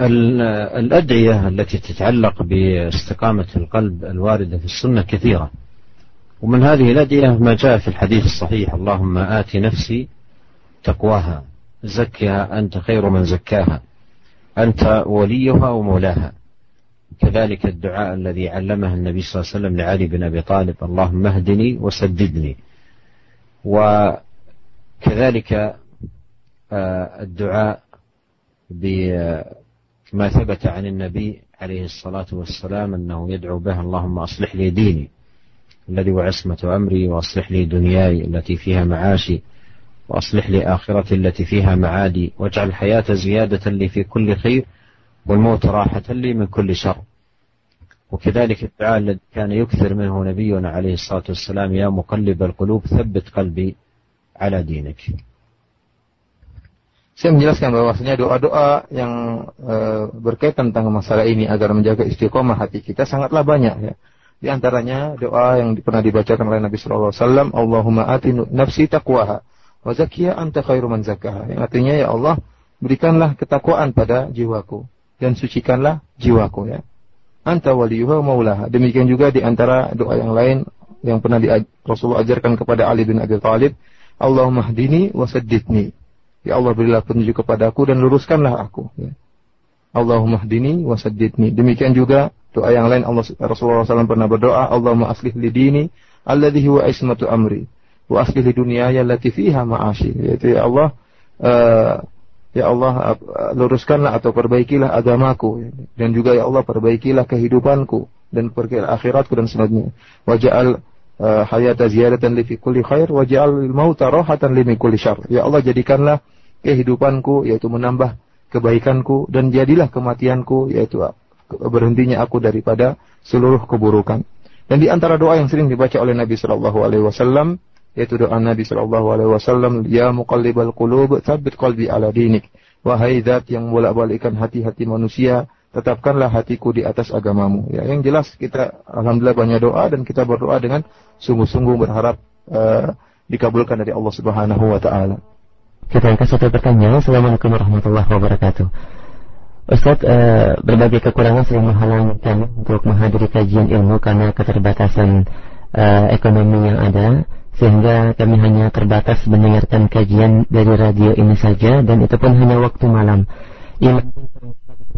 الأدعية التي تتعلق باستقامة القلب الواردة في السنة كثيرة. ومن هذه الأدعية ما جاء في الحديث الصحيح اللهم آت نفسي تقواها زكها أنت خير من زكاها أنت وليها ومولاها. كذلك الدعاء الذي علمه النبي صلى الله عليه وسلم لعلي بن أبي طالب اللهم اهدني وسددني. وكذلك آه، الدعاء بما ثبت عن النبي عليه الصلاة والسلام أنه يدعو به اللهم أصلح لي ديني الذي هو عصمة أمري وأصلح لي دنياي التي فيها معاشي وأصلح لي آخرتي التي فيها معادي واجعل الحياة زيادة لي في كل خير والموت راحة لي من كل شر. وكذلك الدعاء الذي كان يكثر منه نبينا عليه الصلاة والسلام يا مقلب القلوب ثبت قلبي على دينك. Saya menjelaskan bahwasanya doa-doa yang e, berkaitan tentang masalah ini agar menjaga istiqomah hati kita sangatlah banyak ya. Di antaranya doa yang pernah dibacakan oleh Nabi sallallahu alaihi wasallam, Allahumma ati nafsi taqwaha wa zakkiha anta khairu man zakkaha. Yang artinya ya Allah, berikanlah ketakwaan pada jiwaku dan sucikanlah jiwaku ya. Anta waliyuha maulaha. Demikian juga di antara doa yang lain yang pernah di, Rasulullah ajarkan kepada Ali bin Abi Thalib, Allahumma hdini wa saddidni. Ya Allah berilah petunjuk kepadaku dan luruskanlah aku. Ya. Allahumma hdini wa saddidni. Demikian juga doa yang lain Allah Rasulullah SAW pernah berdoa, Allahumma aslih li dini alladhi huwa ismatu amri wa aslih li dunyaya allati fiha ma'ashi. Yaitu ya Allah uh, ya Allah luruskanlah atau perbaikilah agamaku dan juga ya Allah perbaikilah kehidupanku dan perbaikilah akhiratku dan sebagainya. Waja'al uh, hayata ziyadatan li fi kulli khair waja'al mauta rahatan li kulli syarr. Ya Allah jadikanlah kehidupanku yaitu menambah kebaikanku dan jadilah kematianku yaitu berhentinya aku daripada seluruh keburukan. Dan di antara doa yang sering dibaca oleh Nabi Shallallahu Alaihi Wasallam yaitu doa Nabi Shallallahu Alaihi Wasallam, Ya muqallibal qulub, tsabbit qalbi ala dinik. Wahai zat yang bolak-balikkan hati-hati manusia, tetapkanlah hatiku di atas agamamu. Ya, yang jelas kita alhamdulillah banyak doa dan kita berdoa dengan sungguh-sungguh berharap uh, dikabulkan dari Allah Subhanahu wa taala. Kita angkat satu pertanyaan. Assalamualaikum warahmatullahi wabarakatuh. Ustadz, e, berbagai kekurangan sering menghalangi kami untuk menghadiri kajian ilmu karena keterbatasan e, ekonomi yang ada, sehingga kami hanya terbatas mendengarkan kajian dari radio ini saja, dan itu pun hanya waktu malam. Iman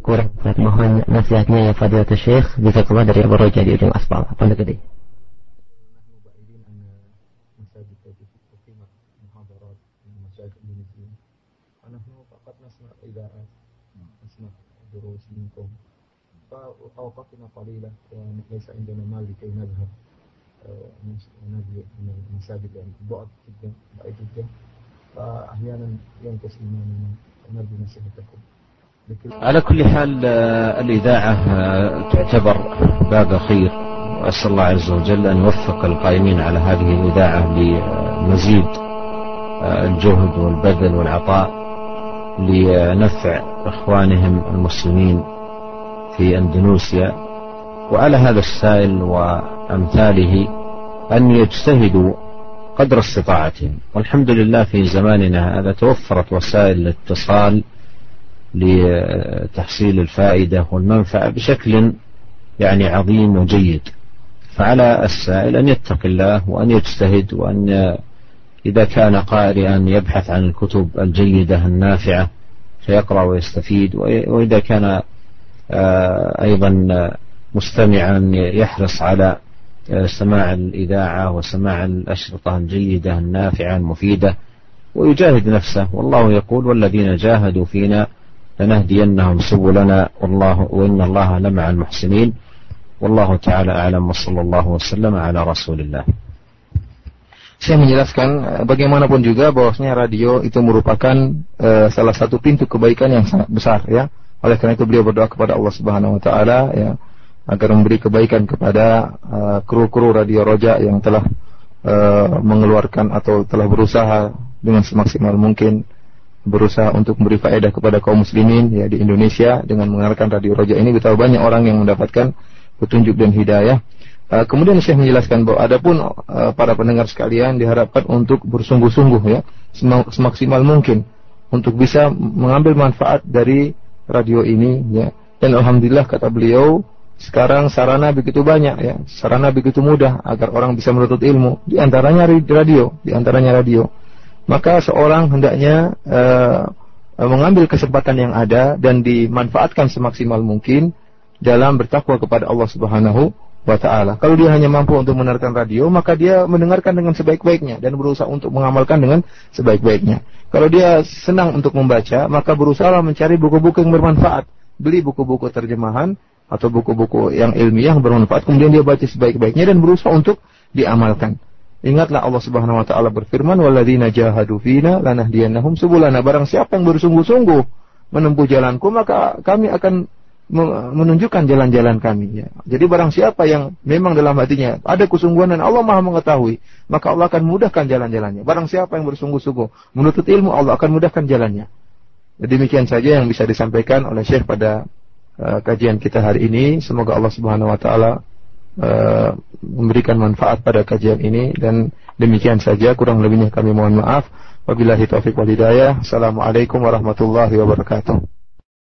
kurang, mohon nasihatnya ya Fadilatul Syekh, jika keluar dari Abu Roja di ujung aspal. Pondok Gede. قليلة وليس عندنا مال لكي نذهب من المساجد يعني بعد جدا بعيد جدا. فأحيانا ينقص إيماننا فنرجو نصيحتكم. على كل حال الإذاعة تعتبر باب خير. وأسأل الله عز وجل أن يوفق القائمين على هذه الإذاعة لمزيد الجهد والبذل والعطاء لنفع إخوانهم المسلمين في أندونيسيا. وعلى هذا السائل وأمثاله أن يجتهدوا قدر استطاعتهم. والحمد لله في زماننا هذا توفرت وسائل الاتصال لتحصيل الفائدة والمنفعة بشكل يعني عظيم وجيد. فعلى السائل أن يتقي الله وأن يجتهد وأن إذا كان قارئا يبحث عن الكتب الجيدة النافعة فيقرأ ويستفيد وإذا كان آه، أيضا مستمعا يحرص على آه، سماع الإذاعة وسماع الأشرطة الجيدة النافعة المفيدة ويجاهد نفسه. والله يقول والذين جاهدوا فينا لنهدينهم سبلنا. والله وإن الله لمع المحسنين. والله تعالى أعلم وصلى الله وسلم على رسول الله. Saya menjelaskan eh, bagaimanapun juga bahwasanya radio itu merupakan uh, salah satu pintu kebaikan yang sangat besar ya. Oleh karena itu beliau berdoa kepada Allah Subhanahu wa taala ya. Agar memberi kebaikan kepada uh, kru-kru radio Roja yang telah uh, mengeluarkan atau telah berusaha dengan semaksimal mungkin berusaha untuk memberi faedah kepada kaum muslimin ya di Indonesia dengan mengenalkan radio Roja ini betapa banyak orang yang mendapatkan petunjuk dan hidayah. Uh, kemudian saya menjelaskan bahwa adapun uh, para pendengar sekalian diharapkan untuk bersungguh-sungguh ya semaksimal mungkin untuk bisa mengambil manfaat dari radio ini ya. Dan alhamdulillah kata beliau sekarang sarana begitu banyak ya, sarana begitu mudah agar orang bisa menuntut ilmu. Di antaranya radio, di antaranya radio. Maka seorang hendaknya uh, mengambil kesempatan yang ada dan dimanfaatkan semaksimal mungkin dalam bertakwa kepada Allah Subhanahu wa taala. Kalau dia hanya mampu untuk mendengarkan radio, maka dia mendengarkan dengan sebaik-baiknya dan berusaha untuk mengamalkan dengan sebaik-baiknya. Kalau dia senang untuk membaca, maka berusaha mencari buku-buku yang bermanfaat. Beli buku-buku terjemahan atau buku-buku yang ilmiah yang bermanfaat, kemudian dia baca sebaik-baiknya dan berusaha untuk diamalkan. Ingatlah Allah Subhanahu wa taala berfirman, "Walladzina jahadu fina lanahdiyannahum subulana." Barang siapa yang bersungguh-sungguh menempuh jalanku, maka kami akan menunjukkan jalan-jalan kami. Ya. Jadi barang siapa yang memang dalam hatinya ada kesungguhan dan Allah maha mengetahui, maka Allah akan mudahkan jalan-jalannya. Barang siapa yang bersungguh-sungguh menuntut ilmu, Allah akan mudahkan jalannya. Demikian saja yang bisa disampaikan oleh Syekh pada uh, kajian kita hari ini. Semoga Allah Subhanahu wa taala uh, memberikan manfaat pada kajian ini dan demikian saja kurang lebihnya kami mohon maaf. Wabillahi taufiq wal hidayah. Assalamualaikum warahmatullahi wabarakatuh.